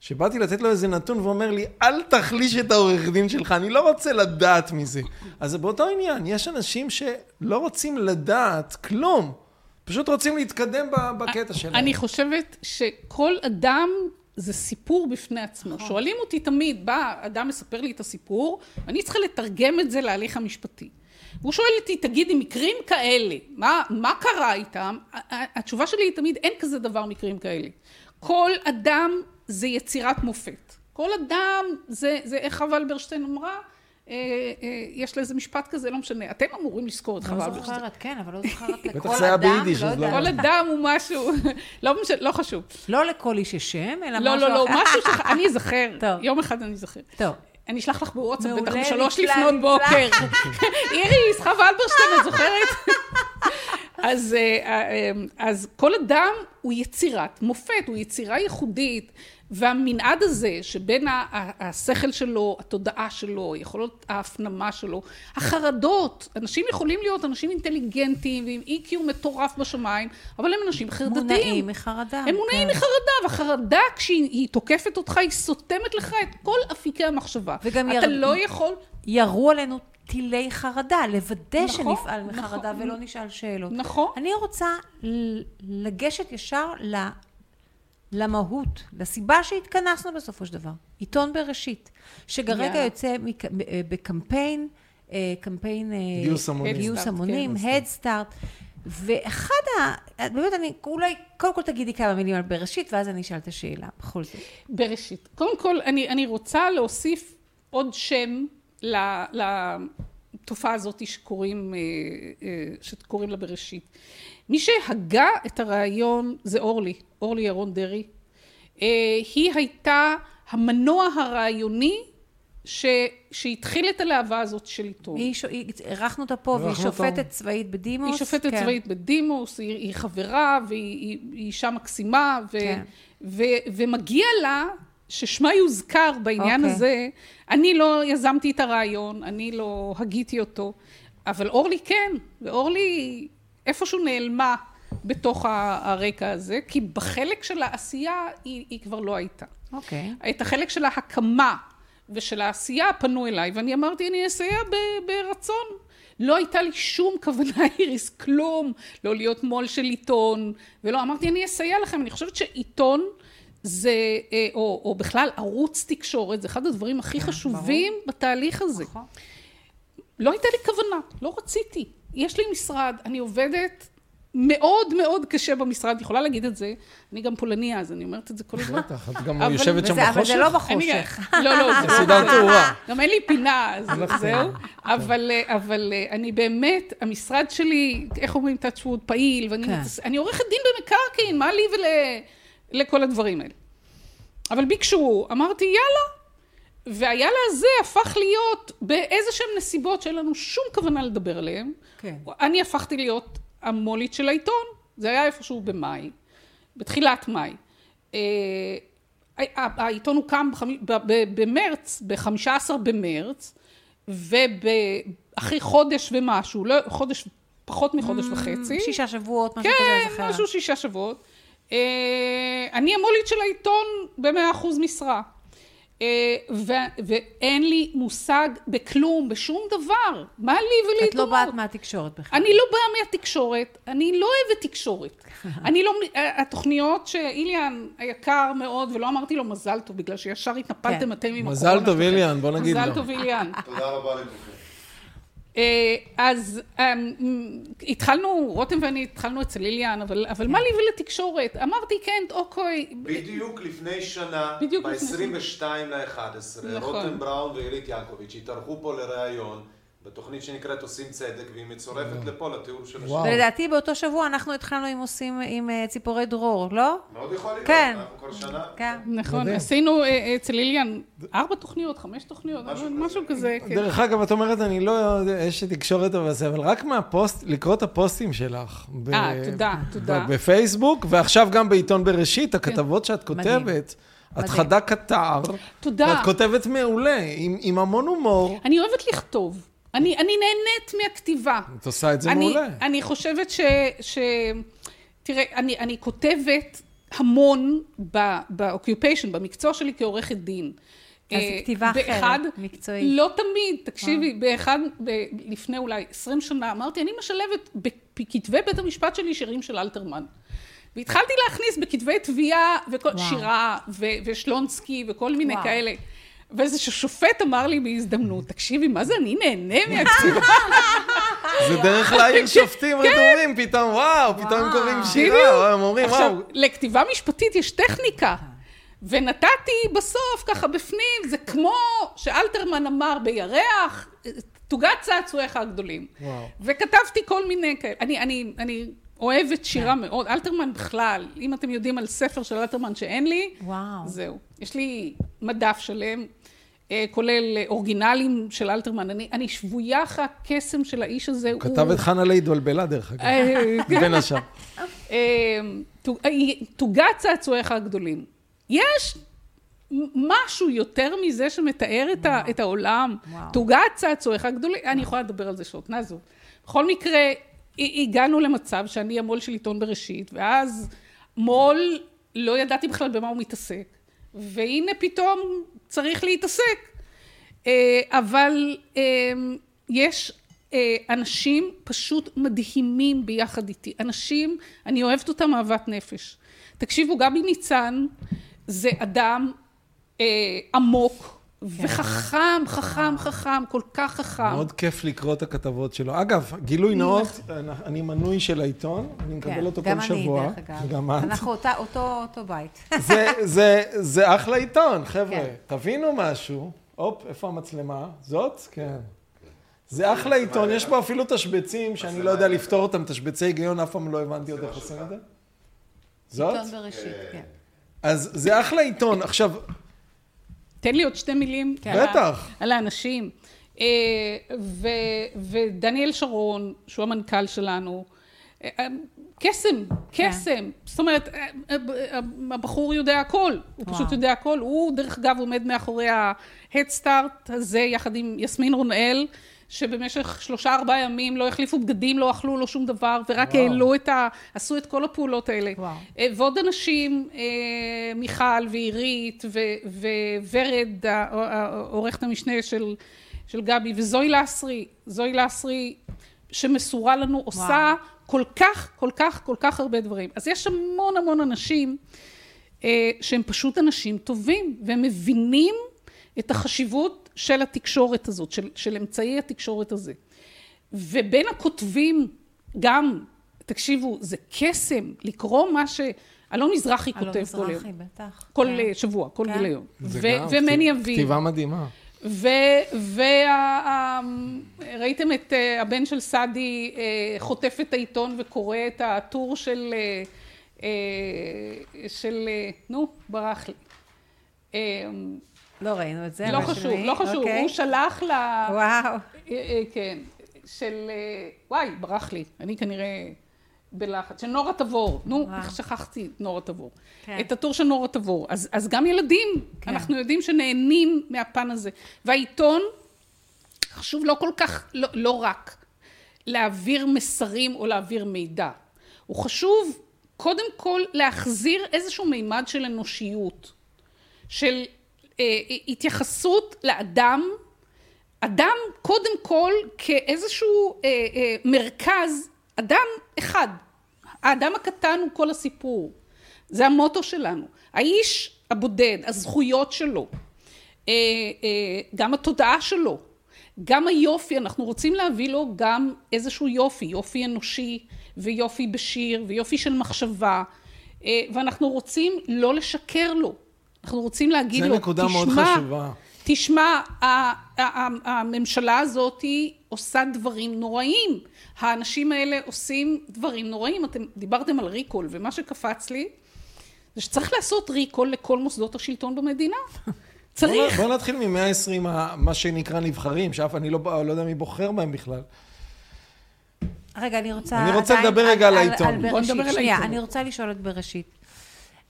שבאתי לתת לו איזה נתון ואומר לי, אל תחליש את העורך דין שלך, אני לא רוצה לדעת מזה. אז באותו עניין, יש אנשים שלא רוצים לדעת כלום, פשוט רוצים להתקדם בקטע שלהם. אני חושבת שכל אדם זה סיפור בפני עצמו. שואלים אותי תמיד, בא אדם מספר לי את הסיפור, ואני צריכה לתרגם את זה להליך המשפטי. והוא שואל אותי, תגידי, מקרים כאלה, מה, מה קרה איתם? התשובה שלי היא תמיד, אין כזה דבר מקרים כאלה. כל אדם זה יצירת מופת. כל אדם זה, זה איך חווה אלברשטיין אמרה, אה, אה, יש לה איזה משפט כזה, לא משנה, אתם אמורים לזכור את חווה לא אלברשטיין. זוכרת, כן, אבל לא זוכרת לכל בטח זה היה אדם, ביידיש, לא אז לא- יודעת. כל אדם הוא משהו, לא משנה, לא חשוב. לא לכל איש יש שם, אלא לא, משהו לא, לא, אחר. משהו ש... אני אזכר. טוב. יום אחד אני אזכר. טוב. אני אשלח לך בוואטסאפ בטח בשלוש לפנות. בוקר. איריס, חווה אלברשטיין, את זוכרת? אז, אה, אה, אז כל אדם הוא יצירת מופת, הוא יצירה ייחודית, והמנעד הזה שבין השכל שלו, התודעה שלו, יכולות ההפנמה שלו, החרדות, אנשים יכולים להיות אנשים אינטליגנטים ועם EQ מטורף בשמיים, אבל הם אנשים חרדתיים. מונעים מחרדה. הם מונעים כן. מחרדה, והחרדה כשהיא היא תוקפת אותך, היא סותמת לך את כל אפיקי המחשבה. וגם אתה ירד- לא יכול... ירו עלינו טילי חרדה, לוודא נכון, שנפעל מחרדה נכון. ולא נשאל שאלות. נכון. אני רוצה לגשת ישר ל... למהות, לסיבה שהתכנסנו בסופו של דבר. עיתון בראשית, שכרגע יאללה. יוצא מק... אה, בקמפיין, אה, קמפיין... אה, גיוס המונים. גיוס כן. Head Start. ואחד ה... באמת, אני אולי, קודם כל תגידי כמה מילים על בראשית, ואז אני אשאל את השאלה, בכל זאת. בראשית. קודם כל, אני, אני רוצה להוסיף עוד שם ל- לתופעה הזאת שקוראים, אה, אה, שקוראים לה בראשית. מי שהגה את הרעיון זה אורלי, אורלי ירון דרעי. אה, היא הייתה המנוע הרעיוני ש, שהתחיל את הלהבה הזאת של עיתון. היא, ש- היא- אירחנו אותה פה, והיא. שופטת צבאית בדימוס. היא שופטת כן. צבאית בדימוס, היא, היא חברה והיא היא, היא אישה מקסימה, ו, כן. ו, ומגיע לה ששמה יוזכר בעניין אוקיי. הזה. אני לא יזמתי את הרעיון, אני לא הגיתי אותו, אבל אורלי כן, ואורלי איפשהו נעלמה בתוך הרקע הזה, כי בחלק של העשייה היא, היא כבר לא הייתה. אוקיי. את החלק של ההקמה ושל העשייה פנו אליי, ואני אמרתי, אני אסייע ב- ברצון. לא הייתה לי שום כוונה, איריס, כלום, לא להיות מו"ל של עיתון, ולא, אמרתי, אני אסייע לכם. אני חושבת שעיתון זה, אה, או, או בכלל ערוץ תקשורת, זה אחד הדברים הכי חשובים בתהליך הזה. נכון. לא הייתה לי כוונה, לא רציתי. יש לי משרד, אני עובדת מאוד מאוד קשה במשרד, יכולה להגיד את זה, אני גם פולניה, אז אני אומרת את זה כל הזמן. בטח, את גם יושבת שם וזה- אבל זה לא בחושך? בחושך. לא, לא, זה בסעודה תאורה. גם אין לי פינה, אז זהו. אבל, אבל אני באמת, המשרד שלי, איך אומרים, touch wood, פעיל, ואני כן. עורכת דין במקרקעין, מה לי ולכל הדברים האלה. אבל ביקשו, אמרתי, יאללה. והיאללה הזה הפך להיות באיזה שהן נסיבות שאין לנו שום כוונה לדבר עליהן. כן. אני הפכתי להיות המו"לית של העיתון, זה היה איפשהו במאי, בתחילת מאי. אה, העיתון הוקם במרץ, ב-15 במרץ, ואחרי חודש ומשהו, לא, חודש, פחות מחודש וחצי. שישה שבועות, משהו כזה, אני כן. משהו שישה שבועות. אה, אני המו"לית של העיתון במאה אחוז משרה. אה, ו- ואין לי מושג בכלום, בשום דבר. מה לי ולעיתונות? את לא באת מהתקשורת בכלל. אני לא באה מהתקשורת, אני לא אוהבת תקשורת. אני לא, התוכניות שאיליאן היקר מאוד, ולא אמרתי לו מזל טוב, בגלל שישר התנפלתם כן. אתם עם מזל הקורונה טוב, שלכם. איליאן, בוא נגיד לו. מזל טוב, איליאן. תודה רבה לכולכם. אה, אז אה, התחלנו, רותם ואני התחלנו אצל איליאן, אבל, אבל מה לי ולתקשורת? אמרתי, כן, אוקיי. בדיוק לפני שנה, בדיוק לפני ב-22 ל-11, נכון. רותם בראון ואילית יעקוביץ' התארחו פה לראיון בתוכנית שנקראת עושים צדק, והיא מצורפת לפה לתיאור של השיר. ולדעתי באותו שבוע אנחנו התחלנו עם עושים, עם אה, ציפורי דרור, לא? מאוד יכול להיות, כן. אנחנו כל שנה. כן. נכון. עשינו אה, אצל איליאן ארבע תוכניות, חמש תוכניות, משהו כזה. כן. דרך אגב, את אומרת, אני לא יודע, יש תקשורת אבל זה, אבל רק מהפוסט, לקרוא את הפוסטים שלך. אה, תודה, תודה. בפייסבוק, ועכשיו גם בעיתון בראשית, הכתבות שאת. כותבת. את. חדה קטר. תודה. ואת כותבת מעולה, עם, עם המון הומור. אני אוהבת לכתוב. אני, אני נהנית מהכתיבה. את עושה את זה אני, מעולה. אני חושבת ש... ש... תראה, אני, אני כותבת המון ב-occupation, במקצוע שלי כעורכת דין. אז אה, כתיבה אחרת, באחד- מקצועית. לא תמיד, תקשיבי, באחד, ב- לפני אולי 20 שנה, אמרתי, אני משלבת בכתבי בית המשפט שלי שירים של אלתרמן. והתחלתי להכניס בכתבי תביעה, וכל, וואו. שירה, ו, ושלונסקי, וכל מיני וואו. כאלה. ואיזה שופט אמר לי בהזדמנות, תקשיבי, מה זה, אני נהנה מהכתיבה. זה דרך להעיר שופטים רדומים, פתאום וואו, פתאום הם קוראים שירה, הם אומרים עכשיו, וואו. לכתיבה משפטית יש טכניקה. ונתתי בסוף, ככה בפנים, זה כמו שאלתרמן אמר בירח, תוגת צעצועיך הגדולים. וואו. וכתבתי כל מיני כאלה. אני, אני, אני אוהבת שירה מאוד. אלתרמן בכלל, אם אתם יודעים על ספר של אלתרמן שאין לי, וואו. זהו. יש לי מדף שלם, אה, כולל אה, אורגינלים של אלתרמן. אני, אני שבויה אחרי הקסם של האיש הזה. הוא כתב את חנה להתבלבלה דרך אגב, אה, בין השאר. תוג- תוגת צעצועיך הגדולים. יש משהו יותר מזה שמתאר את, ה, את העולם. תוגת צעצועיך הגדולים, אני יכולה לדבר על זה שעות, נעזוב. בכל מקרה, הגענו למצב שאני המו"ל של עיתון בראשית, ואז מו"ל, לא ידעתי בכלל במה הוא מתעסק, והנה פתאום צריך להתעסק. אה, אבל אה, יש אה, אנשים פשוט מדהימים ביחד איתי. אנשים, אני אוהבת אותם אהבת נפש. תקשיבו, גבי ניצן זה אדם עמוק וחכם, חכם, חכם, כל כך חכם. מאוד כיף לקרוא את הכתבות שלו. אגב, גילוי נאות, אני מנוי של העיתון, אני מקבל כן, אותו גם כל אני, שבוע. דרך אגב. וגם את. אנחנו אותו אותו בית. זה, אחלה עיתון, חבר'ה. כן. תבינו משהו. הופ, איפה המצלמה? זאת? כן. זה אחלה עיתון, יש בו אפילו תשבצים שאני לא יודע לפתור אותם, תשבצי היגיון, אף פעם לא הבנתי עוד איך עושים את זה. זאת? עיתון בראשית, כן. אז זה אחלה עיתון. עכשיו, תן לי עוד שתי מילים. כן. בטח. על האנשים. אה, ו- ודניאל שרון, שהוא המנכ"ל שלנו, אה, אה, קסם, כן. קסם. זאת אומרת, הבחור יודע הכל, הוא וואו. פשוט יודע הכל. הוא, דרך אגב, עומד מאחורי Start הזה, יחד עם יסמין רונאל, שבמשך שלושה ארבעה ימים לא החליפו בגדים, לא אכלו, לא שום דבר, ורק וואו. העלו את ה... עשו את כל הפעולות האלה. וואו. אה, ועוד אנשים, אה, מיכל ועירית ו- וורד, עורכת המשנה של, של גבי, וזוהי לסרי, זוהי לסרי, שמסורה לנו, עושה כל כך, כל כך, כל כך הרבה דברים. אז יש המון המון אנשים אה, שהם פשוט אנשים טובים, והם מבינים את החשיבות של התקשורת הזאת, של, של אמצעי התקשורת הזה. ובין הכותבים, גם, תקשיבו, זה קסם לקרוא מה שאלון מזרחי אלון כותב כל יום. מזרחי, בטח. כל כן. שבוע, כל כן. גיליון. ומני אביב. כתיבה מדהימה. וראיתם את אה, הבן של סעדי אה, חוטף את העיתון וקורא את הטור של, אה, של, נו, ברח לי. לא ראינו את זה. לא חשוב? לא חשוב, אוקיי. הוא שלח ל... וואו. אה, אה, כן, של... אה, וואי, ברח לי, אני כנראה בלחץ. של נורה תבור, נו, וואו. איך שכחתי את נורה תבור. כן. את הטור של נורה תבור. אז, אז גם ילדים, כן. אנחנו יודעים שנהנים מהפן הזה. והעיתון, חשוב לא כל כך, לא, לא רק להעביר מסרים או להעביר מידע. הוא חשוב קודם כל להחזיר איזשהו מימד של אנושיות, של התייחסות לאדם, אדם קודם כל כאיזשהו אה, אה, מרכז, אדם אחד. האדם הקטן הוא כל הסיפור. זה המוטו שלנו. האיש הבודד, הזכויות שלו, אה, אה, גם התודעה שלו, גם היופי, אנחנו רוצים להביא לו גם איזשהו יופי, יופי אנושי ויופי בשיר ויופי של מחשבה, אה, ואנחנו רוצים לא לשקר לו. אנחנו רוצים להגיד לו, נקודה מאוד תשמע, חשובה. תשמע, ה- ה- ה- הממשלה הזאת עושה דברים נוראים. האנשים האלה עושים דברים נוראים. אתם דיברתם על recall, ומה שקפץ לי, זה שצריך לעשות recall לכל מוסדות השלטון במדינה. צריך. בוא נתחיל מ-120, מה שנקרא נבחרים, שאף אני לא לא יודע מי בוחר בהם בכלל. רגע, אני רוצה... אני רוצה עדיין לדבר רגע על העיתון. בוא בראשית. נדבר על שנייה, העיתון. אני רוצה לשאול את בראשית.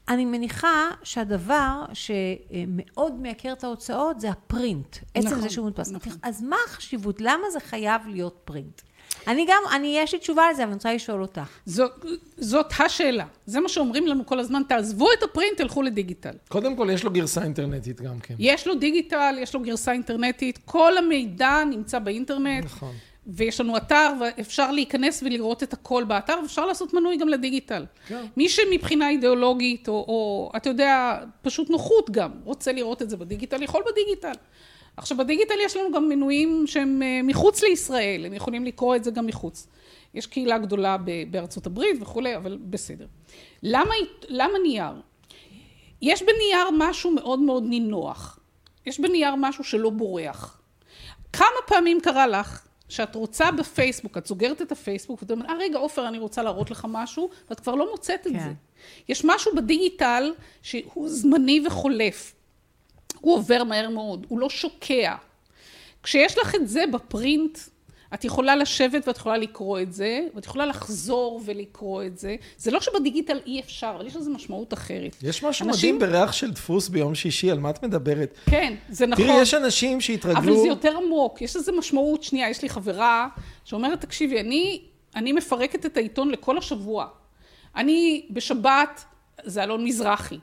אני מניחה שהדבר שמאוד מייקר את ההוצאות זה ה print. עצם נכון, זה שהוא מודפס. נכון. אז מה החשיבות? למה זה חייב להיות print? אני גם, אני, יש לי תשובה לזה, אבל אני רוצה לשאול אותך. זאת, זאת השאלה. זה מה שאומרים לנו כל הזמן, תעזבו את הפרינט, תלכו לדיגיטל. קודם כל, יש לו גרסה אינטרנטית גם כן. יש לו דיגיטל, יש לו גרסה אינטרנטית, כל המידע נמצא באינטרנט. נכון. ויש לנו אתר, ואפשר להיכנס ולראות את הכל באתר, ואפשר לעשות מנוי גם לדיגיטל. כן. מי שמבחינה אידיאולוגית, או, או אתה יודע, פשוט נוחות גם, רוצה לראות את זה בדיגיטל, יכול בדיגיטל. עכשיו, בדיגיטל יש לנו גם מנויים שהם אה, מחוץ לישראל, הם יכולים לקרוא את זה גם מחוץ. יש קהילה גדולה בארצות הברית וכולי, אבל בסדר. למה, למה נייר? יש בנייר משהו מאוד מאוד נינוח. יש בנייר משהו שלא בורח. כמה פעמים קרה לך שאת רוצה בפייסבוק, את סוגרת את הפייסבוק, ואת אומרת, אה רגע עופר, אני רוצה להראות לך משהו, ואת כבר לא מוצאת את כן. זה. יש משהו בדיגיטל שהוא זמני וחולף. הוא עובר מהר מאוד, הוא לא שוקע. כשיש לך את זה בפרינט, את יכולה לשבת ואת יכולה לקרוא את זה, ואת יכולה לחזור ולקרוא את זה. זה לא שבדיגיטל אי אפשר, אבל יש לזה משמעות אחרת. יש משהו אנשים- מדהים בריח של דפוס ביום שישי, על מה את מדברת? כן, זה נכון. תראי, יש אנשים אבל שהתרגלו... זה יותר עמוק, יש לזה משמעות שנייה. יש לי חברה שאומרת, תקשיבי, אני, אני מפרקת את העיתון לכל השבוע. אני בשבת, זה אלון מזרחי.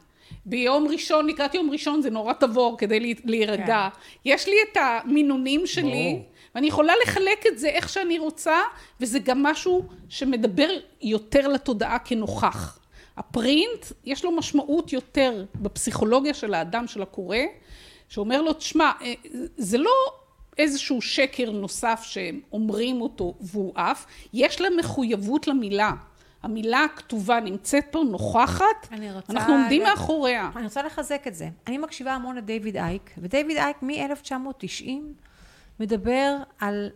ביום ראשון, לקראת יום ראשון זה נורא תבור כדי לה- להירגע. יש לי את המינונים שלי, ברור. ואני יכולה לחלק את זה איך שאני רוצה, וזה גם משהו שמדבר יותר לתודעה כנוכח. הפרינט, יש לו משמעות יותר בפסיכולוגיה של האדם, של הקורא, שאומר לו, תשמע, אה, זה לא איזשהו שקר נוסף שאומרים אותו והוא עף, יש לה מחויבות למילה. המילה הכתובה נמצאת פה, נוכחת, אנחנו עומדים ל- מאחוריה. אני רוצה לחזק את זה. אני מקשיבה המון לדיוויד אייק, ודייוויד אייק מ-1990 מדבר על,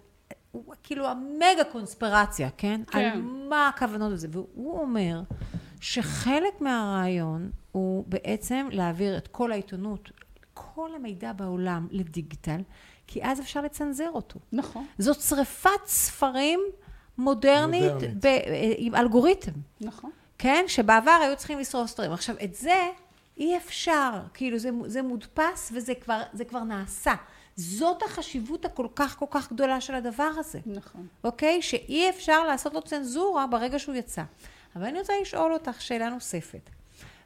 הוא כאילו המגה קונספירציה, כן? כן. על מה הכוונות לזה. והוא אומר שחלק מהרעיון הוא בעצם להעביר את כל העיתונות, כל המידע בעולם לדיגיטל, כי אז אפשר לצנזר אותו. נכון, זאת שריפת ספרים מודרנית, מודרנית. ב, עם אלגוריתם. נכון. כן? שבעבר היו צריכים לשרוף סטרים. עכשיו, את זה אי אפשר. כאילו, זה, זה מודפס וזה כבר, זה כבר נעשה. זאת החשיבות הכל כך כל כך גדולה של הדבר הזה. נכון. אוקיי? שאי אפשר לעשות לו צנזורה ברגע שהוא יצא. אבל אני רוצה לשאול אותך שאלה נוספת.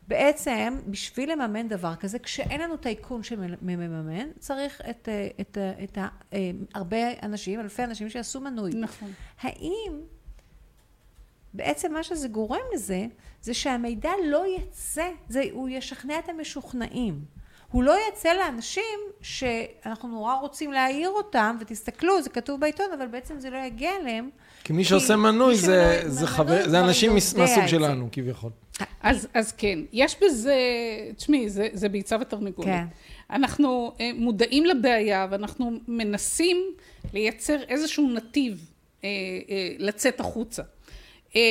בעצם, בשביל לממן דבר כזה, כשאין לנו טייקון שמממן, צריך את, אה, את, אה, את, ה- אה, הרבה אנשים, אלפי אנשים שיעשו מנוי. נכון. האם בעצם מה שזה גורם לזה, זה שהמידע לא יצא, זה, הוא ישכנע את המשוכנעים. הוא לא יצא לאנשים שאנחנו נורא רוצים להעיר אותם, ותסתכלו, זה כתוב בעיתון, אבל בעצם זה לא יגיע אליהם. כי מי שעושה מנוי מי זה, שמנוי- זה, מנוי חבר, זה אנשים מהסוג את זה. שלנו, כביכול. אז, אז כן, יש בזה, תשמעי, זה, זה ביצה ותרנגולת. כן. אנחנו אה, מודעים לבעיה ואנחנו מנסים לייצר איזשהו נתיב אה, אה, לצאת החוצה. אה,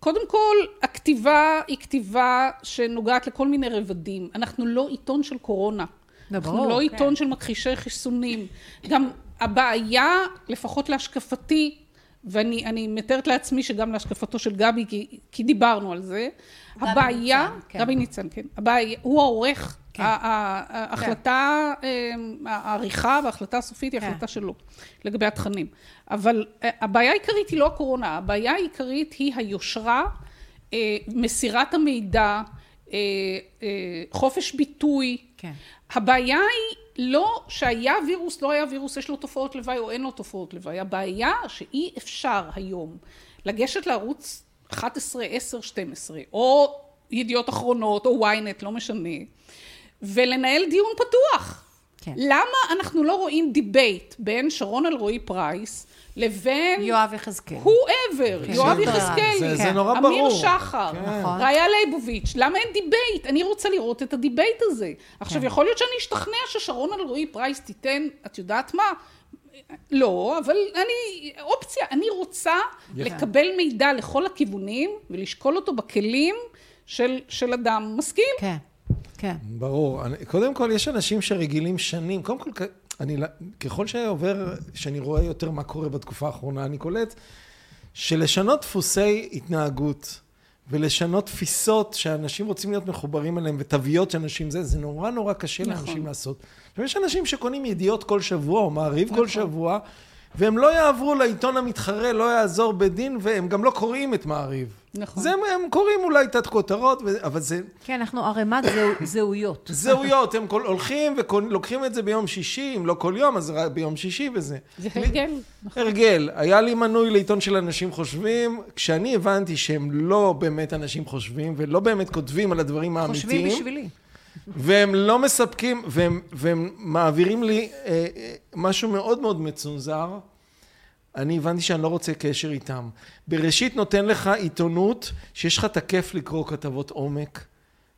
קודם כל, הכתיבה היא כתיבה שנוגעת לכל מיני רבדים. אנחנו לא עיתון של קורונה. לא, אנחנו לא כן. עיתון של מכחישי חיסונים. גם הבעיה, לפחות להשקפתי, ואני אני מתארת לעצמי שגם להשקפתו של גבי, כי, כי דיברנו על זה, גבי הבעיה, ניצן, כן. גבי ניצן, כן, הבעיה, הוא העורך, כן. ההחלטה, אה, העריכה וההחלטה הסופית היא כן. החלטה שלו, לגבי התכנים. אבל אה, הבעיה העיקרית היא לא הקורונה, הבעיה העיקרית היא היושרה, אה, מסירת המידע, חופש ביטוי. כן. הבעיה היא לא שהיה וירוס, לא היה וירוס, יש לו תופעות לוואי או אין לו תופעות לוואי. הבעיה שאי אפשר היום לגשת לערוץ 11, 10, 12, או ידיעות אחרונות, או ynet, לא משנה, ולנהל דיון פתוח. כן. למה אנחנו לא רואים debate בין שרון אלרעי פרייס לבין יואב יחזקאל. whoever, כן. יואב של יחזקאלי, זה, זה כן. נורא אמיר ברור. שחר, כן. נכון. רעיה ליבוביץ', למה אין debate? אני רוצה לראות את ה debate הזה. עכשיו, כן. יכול להיות שאני אשתכנע ששרון אלרעי פרייס תיתן, את יודעת מה? לא, אבל אני, אופציה, אני רוצה לקבל מידע לכל הכיוונים ולשקול אותו בכלים של, של אדם מסכים. כן, כן. ברור. אני, קודם כל, יש אנשים שרגילים שנים. קודם כל, אני, ככל שעובר, שאני רואה יותר מה קורה בתקופה האחרונה, אני קולט שלשנות דפוסי התנהגות ולשנות תפיסות שאנשים רוצים להיות מחוברים אליהם ותוויות שאנשים זה, זה נורא נורא קשה נכון. לאנשים לעשות. עכשיו, יש אנשים שקונים ידיעות כל שבוע או מעריב כל שבוע, והם לא יעברו לעיתון המתחרה, לא יעזור בדין, והם גם לא קוראים את מעריב. נכון. זה הם, הם קוראים אולי תת כותרות, אבל זה כן, אנחנו ערימת זהו- זהויות. זהויות, הם כל, הולכים ולוקחים את זה ביום שישי, אם לא כל יום, אז ביום שישי וזה. זה הרגל. נכון. הרגל, היה לי מנוי לעיתון של אנשים חושבים, כשאני הבנתי שהם לא באמת אנשים חושבים, ולא באמת כותבים על הדברים האמיתיים, חושבים בשבילי. והם לא מספקים, והם, והם מעבירים לי אה, אה, משהו מאוד מאוד מצונזר, אני הבנתי שאני לא רוצה קשר איתם. בראשית נותן לך עיתונות שיש לך את הכיף לקרוא כתבות עומק,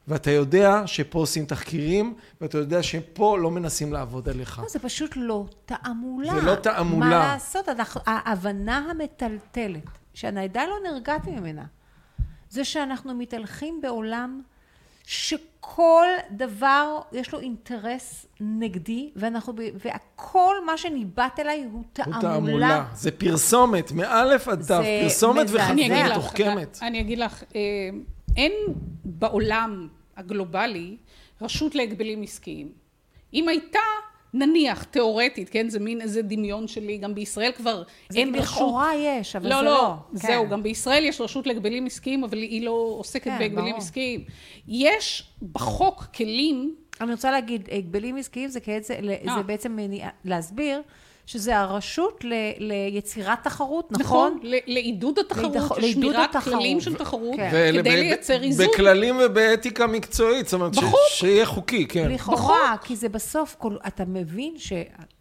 ואתה יודע שפה עושים תחקירים, ואתה יודע שפה לא מנסים לעבוד עליך. לא, זה פשוט לא תעמולה. זה לא תעמולה. מה לעשות? אנחנו, ההבנה המטלטלת, שאני עדיין לא נרגעתי ממנה, זה שאנחנו מתהלכים בעולם שכל דבר יש לו אינטרס נגדי, ואנחנו, והכל מה שניבט אליי הוא הוא תעמולה. תעמולה. זה פרסומת, מאלף עד תו, פרסומת לך, מתוחכמת. אני אגיד לך, אה, אין בעולם הגלובלי רשות להגבלים עסקיים. אם הייתה, נניח, תיאורטית, כן, זה מין איזה דמיון שלי, גם בישראל כבר זה אין רשות... לכאורה יש, אבל לא, זה לא, לא. זהו, כן. גם בישראל יש רשות להגבלים עסקיים, אבל היא לא עוסקת כן, בהגבלים ברור. עסקיים. יש בחוק כלים אני רוצה להגיד, הגבלים עסקיים זה, כעצם, אה. זה בעצם מניע, להסביר שזה הרשות ל, ליצירת תחרות, נכון? נכון? ל- לעידוד התחרות, לשמירת התחרות. כללים של תחרות, כן. כדי ב- לייצר איזון. בכללים ובאתיקה מקצועית, זאת אומרת, ש- בחוק. שיהיה חוקי, כן. לכאורה, כי זה בסוף, כל, אתה מבין ש...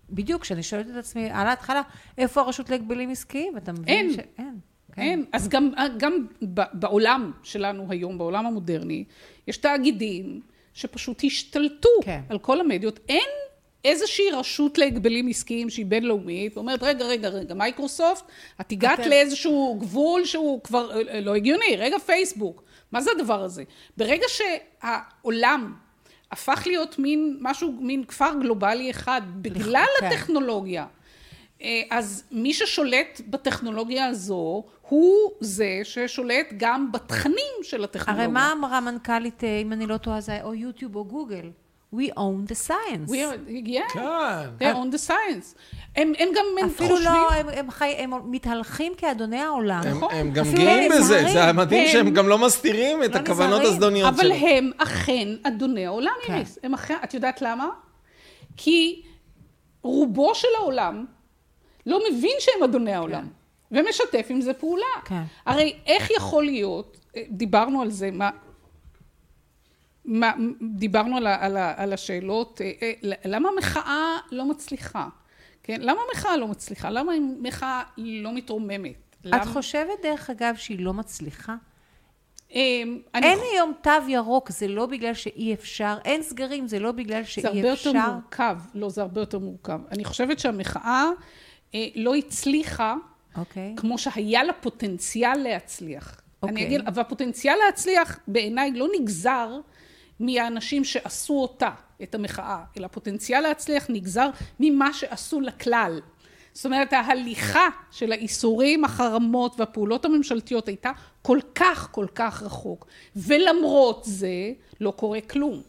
בדיוק, כשאני שואלת את עצמי על ההתחלה, איפה הרשות להגבלים עסקיים? אתה מבין אין. שאין. כן. אין. אז גם, גם בעולם שלנו היום, בעולם המודרני, יש תאגידים שפשוט השתלטו כן. על כל המדיות. אין איזושהי רשות להגבלים עסקיים שהיא בינלאומית, ואומרת, רגע, רגע, רגע, מייקרוסופט, את הגעת אתם- לאיזשהו גבול שהוא כבר אה, אה, לא הגיוני, רגע, פייסבוק. מה זה הדבר הזה? ברגע שהעולם הפך להיות מין משהו, מין כפר גלובלי אחד, בגלל כן. הטכנולוגיה, אה, אז מי ששולט בטכנולוגיה הזו, הוא זה ששולט גם בתכנים של הטכנולוגיה. הרי מה אמרה מנכ"לית, אם אני לא טועה, זה או יוטיוב או גוגל? We own the science. We are, yeah, כן. they own the science. הם, הם גם הם אפילו חושבים... לא, הם, הם, חי, הם מתהלכים כאדוני העולם. הם, נכון. הם גם גאים בזה. זה המדהים הם- שהם גם לא מסתירים את לא הכוונות נזהרים. הזדוניות אבל שלהם. הם אכן אדוני העולם, כן. איריס. הם אכן, את יודעת למה? כי רובו של העולם לא מבין שהם אדוני העולם, ומשתף עם זה פעולה. כן. הרי איך יכול להיות, אה, דיברנו על זה, מה... מה, דיברנו על, ה, על, ה, על השאלות, אה, אה, למה המחאה לא מצליחה? כן? למה המחאה לא מצליחה? למה המחאה לא מתרוממת? את למה... חושבת, דרך אגב, שהיא לא מצליחה? אה, אין היום תו ירוק, זה לא בגלל שאי אפשר, אין סגרים, זה לא בגלל זה שאי הרבה אפשר. יותר מורכב. לא, זה הרבה יותר מורכב. אני חושבת שהמחאה אה, לא הצליחה אוקיי. כמו שהיה לה פוטנציאל להצליח. אוקיי. אני אגיד, והפוטנציאל להצליח בעיניי לא נגזר מהאנשים שעשו אותה, את המחאה, אלא הפוטנציאל להצליח נגזר ממה שעשו לכלל. זאת אומרת, ההליכה של האיסורים, החרמות והפעולות הממשלתיות הייתה כל כך כל כך רחוק, ולמרות זה לא קורה כלום.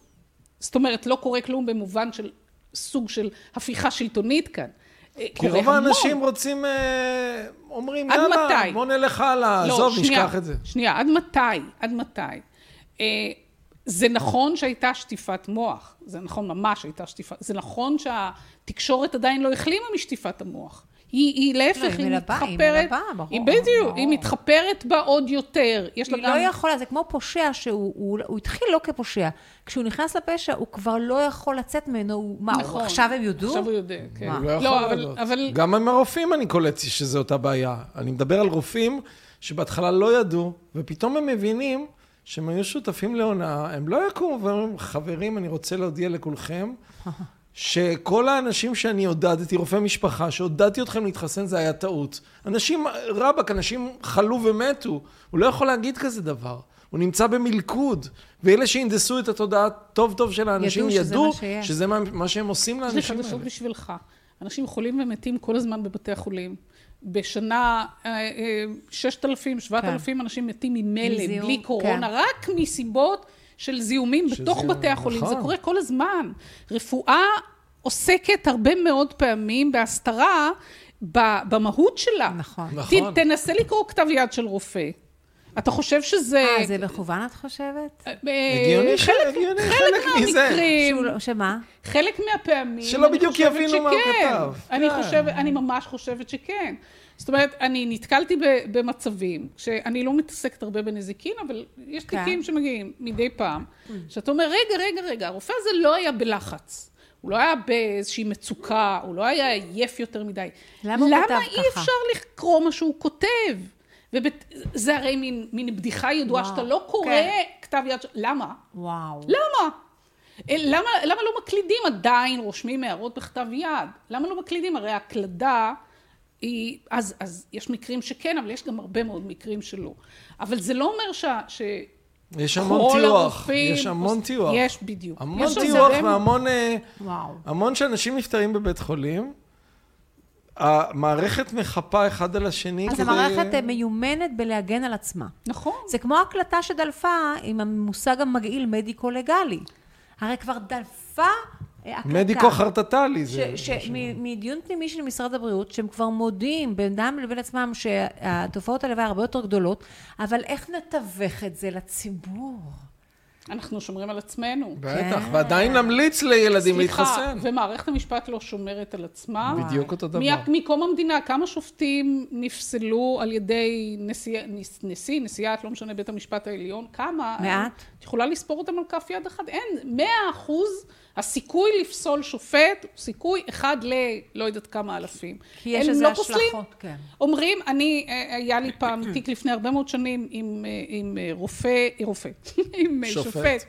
זאת אומרת, לא קורה כלום במובן של סוג של הפיכה שלטונית כאן. אה, כי רוב. האנשים רוצים, אה, אומרים, יאללה, מתי? בוא נלך הלאה, לא, עזוב, נשכח את זה. שנייה, עד מתי? עד מתי? זה נכון שהייתה שטיפת מוח, זה נכון ממש הייתה שטיפת, זה נכון שהתקשורת עדיין לא החלימה משטיפת המוח. היא, היא להפך, לא, היא היא היא מתחפרת, מלבה, ברור, היא בדיוק. היא מתחפרת בה עוד יותר. יש לה היא גם... לא יכולה, זה כמו פושע שהוא הוא, הוא התחיל לא כפושע. כשהוא נכנס לפשע, הוא כבר לא יכול לצאת ממנו, הוא, מה, הוא, נכון. עכשיו הם יודו? עכשיו הוא יודע, כן. מה? הוא לא יכול לא, אבל, לדעת. אבל גם עם הרופאים אני קולט שזה אותה בעיה. אני מדבר על רופאים שבהתחלה לא ידעו, ופתאום הם מבינים שהם היו שותפים להונאה, הם לא יקומו ואומרים, חברים, אני רוצה להודיע לכולכם, שכל האנשים שאני עודדתי, רופאי משפחה, שעודדתי אתכם להתחסן, זה היה טעות. אנשים, רבאק, אנשים חלו ומתו. הוא לא יכול להגיד כזה דבר. הוא נמצא במלכוד, ואלה שהנדסו את התודעה טוב טוב של האנשים ידעו שזה ידעו מה שיהיה. שזה מה, מה שהם עושים יש לי לאנשים חדשות האלה. בשבילך. אנשים חולים ומתים כל הזמן בבתי החולים. בשנה אה, אה, 6,000, 7,000 אנשים מתים מזיהום, בלי קורונה, כן. רק מסיבות של זיהומים של בתוך זיהום, בתי החולים. זה נכון. קורה כל הזמן. רפואה עוסקת הרבה מאוד פעמים בהסתרה במהות שלה. נכון. נכון. ת- תנסה לקרוא כתב יד של רופא. אתה חושב שזה... אה, זה מכוון את חושבת? אה, הגיוני ש- חלק, הגיוני, חלק מזה. לא- שמה? חלק מהפעמים, שלא בדיוק יבינו מה הוא. כתב. אני כן. חושבת, אני ממש חושבת שכן. זאת אומרת, אני נתקלתי במצבים, שאני לא מתעסקת הרבה בנזיקין, אבל יש כן. תיקים שמגיעים מדי פעם, שאתה אומר, רגע, רגע, רגע, הרופא הזה לא היה בלחץ. הוא לא היה באיזושהי מצוקה, הוא לא היה עייף יותר מדי. למה הוא כתב למה אי ככה? אפשר לקרוא מה שהוא כותב? וזה הרי מין, מין בדיחה ידועה, וואו, שאתה לא קורא כן. כתב יד, למה? וואו. למה? אה, למה, למה לא מקלידים עדיין, רושמים הערות בכתב יד? למה לא מקלידים? הרי ההקלדה היא, אז, אז יש מקרים שכן, אבל יש גם הרבה מאוד מקרים שלא. אבל זה לא אומר ש... ש... יש המון טיוח, הרופאים- יש המון טיוח. יש, בדיוק. המון יש טיוח והמון... אה, וואו. המון שאנשים נפטרים בבית חולים, המערכת מחפה אחד על השני אז כדי... המערכת אה, מיומנת בלהגן על עצמה. נכון. זה כמו הקלטה שדלפה עם המושג המגעיל מדיקו-לגלי. הרי כבר דלפה אה, הקלטה. מדיקו חרטטלי ש- זה... ש- מ- מדיון פנימי של משרד הבריאות, שהם כבר מודים בינם לבין עצמם שהתופעות הלוואי הרבה יותר גדולות, אבל איך נתווך את זה לציבור? אנחנו שומרים על עצמנו. בטח, כן. ועדיין נמליץ לילדים סליחה, להתחסן. ומערכת המשפט לא שומרת על עצמה. בדיוק אותו דבר. מקום המדינה, כמה שופטים נפסלו על ידי נשיא, נש- נשיא, נשיאת, לא משנה, בית המשפט העליון? כמה? מעט. את יכולה לספור אותם על כף יד אחת? אין. מאה אחוז הסיכוי לפסול שופט הוא סיכוי אחד ל... לא יודעת כמה אלפים. כי יש הם לזה לא פוסלים. השלכות, כן. אומרים, אני, אה, היה לי פעם תיק לפני הרבה מאוד שנים עם, אה, עם אה, רופא, רופא, עם שופט. שופט,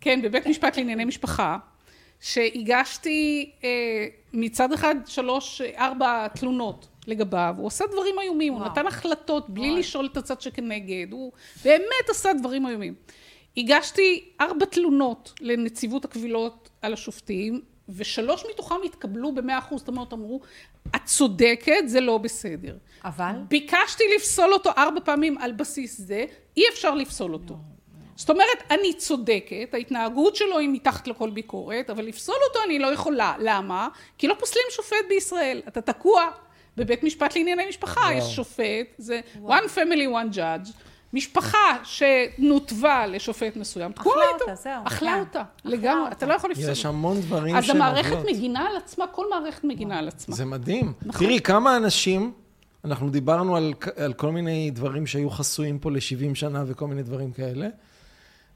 כן, בבית משפט לענייני משפחה, שהגשתי מצד אחד שלוש, ארבע תלונות לגביו, הוא עשה דברים איומים, הוא וואו. נתן החלטות בלי לשאול את הצד שכנגד, הוא באמת עשה דברים איומים. הגשתי ארבע תלונות לנציבות הקבילות על השופטים, ושלוש מתוכם התקבלו במאה אחוז, זאת אומרת, אמרו, את צודקת, זה לא בסדר. אבל? ביקשתי לפסול אותו ארבע פעמים על בסיס זה, אי אפשר לפסול אותו. זאת אומרת, אני צודקת, ההתנהגות שלו היא מתחת לכל ביקורת, אבל לפסול אותו אני לא יכולה. למה? כי לא פוסלים שופט בישראל. אתה תקוע בבית משפט לענייני משפחה, יש שופט, זה one family one judge. משפחה שנותבה לשופט מסוים, תקוע אכלה איתו. אותה, זהו, אכלה כן. אותה, לגמרי. אתה לא יכול לפסול. יש המון דברים אז שהם המערכת. מגינה על עצמה, כל מערכת מגינה על עצמה. זה מדהים. נכון. תראי, כמה אנשים, אנחנו דיברנו על, על כל מיני דברים שהיו חסויים פה ל-70 שנה וכל מיני דברים כאלה,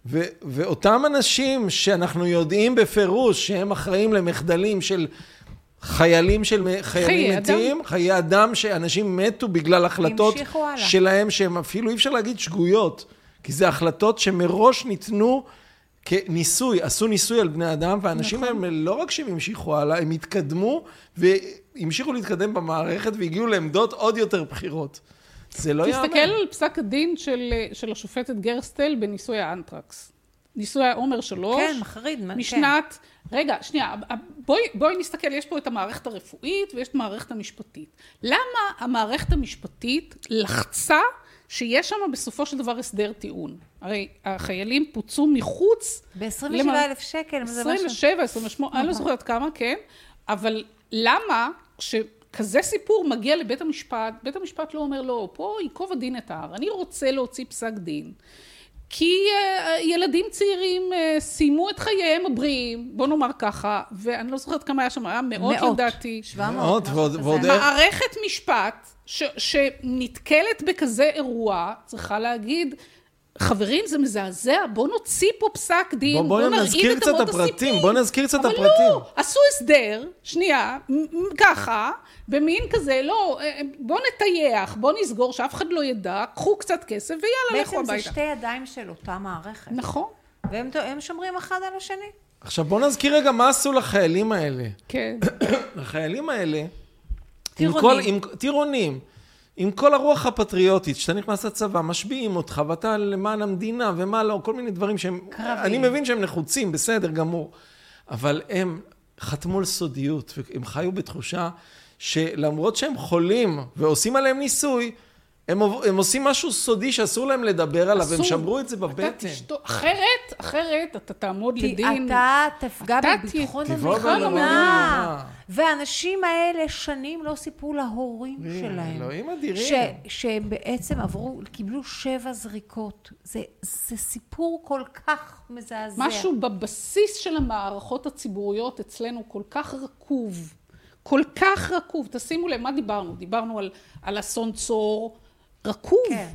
ו, ואותם אנשים שאנחנו יודעים בפירוש שהם אחראים למחדלים של חיילים של חיילים חיי מתים, אדם. חיי אדם שאנשים מתו בגלל החלטות. שלהם שהם אפילו אי אפשר להגיד שגויות, כי זה החלטות שמראש ניתנו כניסוי, עשו ניסוי על בני אדם, והאנשים נכון. האלה לא רק שהם המשיכו הלאה, הם התקדמו והמשיכו להתקדם במערכת והגיעו לעמדות עוד יותר בכירות. זה לא יאמן. תסתכל על פסק הדין של, של השופטת גרסטל בניסוי האנטרקס. ניסוי העומר שלוש. כן, מחריד. מה- כן. משנת... רגע, שנייה, בואי, בואי נסתכל, יש פה את המערכת הרפואית ויש את המערכת המשפטית. למה המערכת המשפטית לחצה שיש שם בסופו של דבר הסדר טיעון? הרי החיילים פוצו מחוץ... ב-27 למה- אלף שקל, זה משהו... 27, 28, אני לא זוכרת כמה, כן, אבל למה כשכזה סיפור מגיע לבית המשפט, בית המשפט לא אומר לו, פה ייקוב הדין את ההר, אני רוצה להוציא פסק דין. כי אה, ילדים צעירים אה, סיימו את חייהם הבריאים, בוא נאמר ככה, ואני לא זוכרת כמה היה שם, היה מאות, מאות. לדעתי. 700. מאות. ועוד איך- מערכת משפט ש, שנתקלת בכזה אירוע, צריכה להגיד, חברים, זה מזעזע, בואו נוציא פה פסק דין, בוא- בואי נרעיד נזכיר את קצת אמות הפרטים, הסיפים. בואי נזכיר קצת אבל הפרטים. לא, עשו הסדר, שנייה, ככה, במין כזה, לא, אה, בואו נטייח, בואו נסגור, שאף אחד לא ידע, קחו קצת כסף ויאללה, לכו בעצם זה הביתה. שתי ידיים של אותה מערכת. נכון, והם הם שומרים אחד על השני. עכשיו בואו נזכיר רגע מה עשו לחיילים האלה. כן. החיילים האלה, עם טירונים. כל, עם, טירונים, עם כל הרוח הפטריוטית, שאתה נכנס לצבא, משביעים אותך, ואתה למען המדינה, ומה לא, כל מיני דברים שהם, קרבים. אני מבין שהם נחוצים, בסדר גמור, אבל הם חתמו על סודיות, והם חיו בתחושה שלמרות שהם חולים ועושים עליהם ניסוי, הם, הם עושים משהו סודי שאסור להם לדבר עליו, אסור. שמרו את זה אתה בבטן. תשתוק, אחרת, אחרת אתה תעמוד כי לדין. אתה תפגע אתה בביטחון המדינה. והאנשים האלה שנים לא סיפרו להורים אה, שלהם. אלוהים אדירים. ש, שהם בעצם עברו, קיבלו שבע זריקות. זה, זה סיפור כל כך מזעזע. משהו בבסיס של המערכות הציבוריות אצלנו כל כך רקוב, כל כך רקוב. תשימו לב, מה דיברנו? דיברנו על, על אסון צור, רקוב. כן,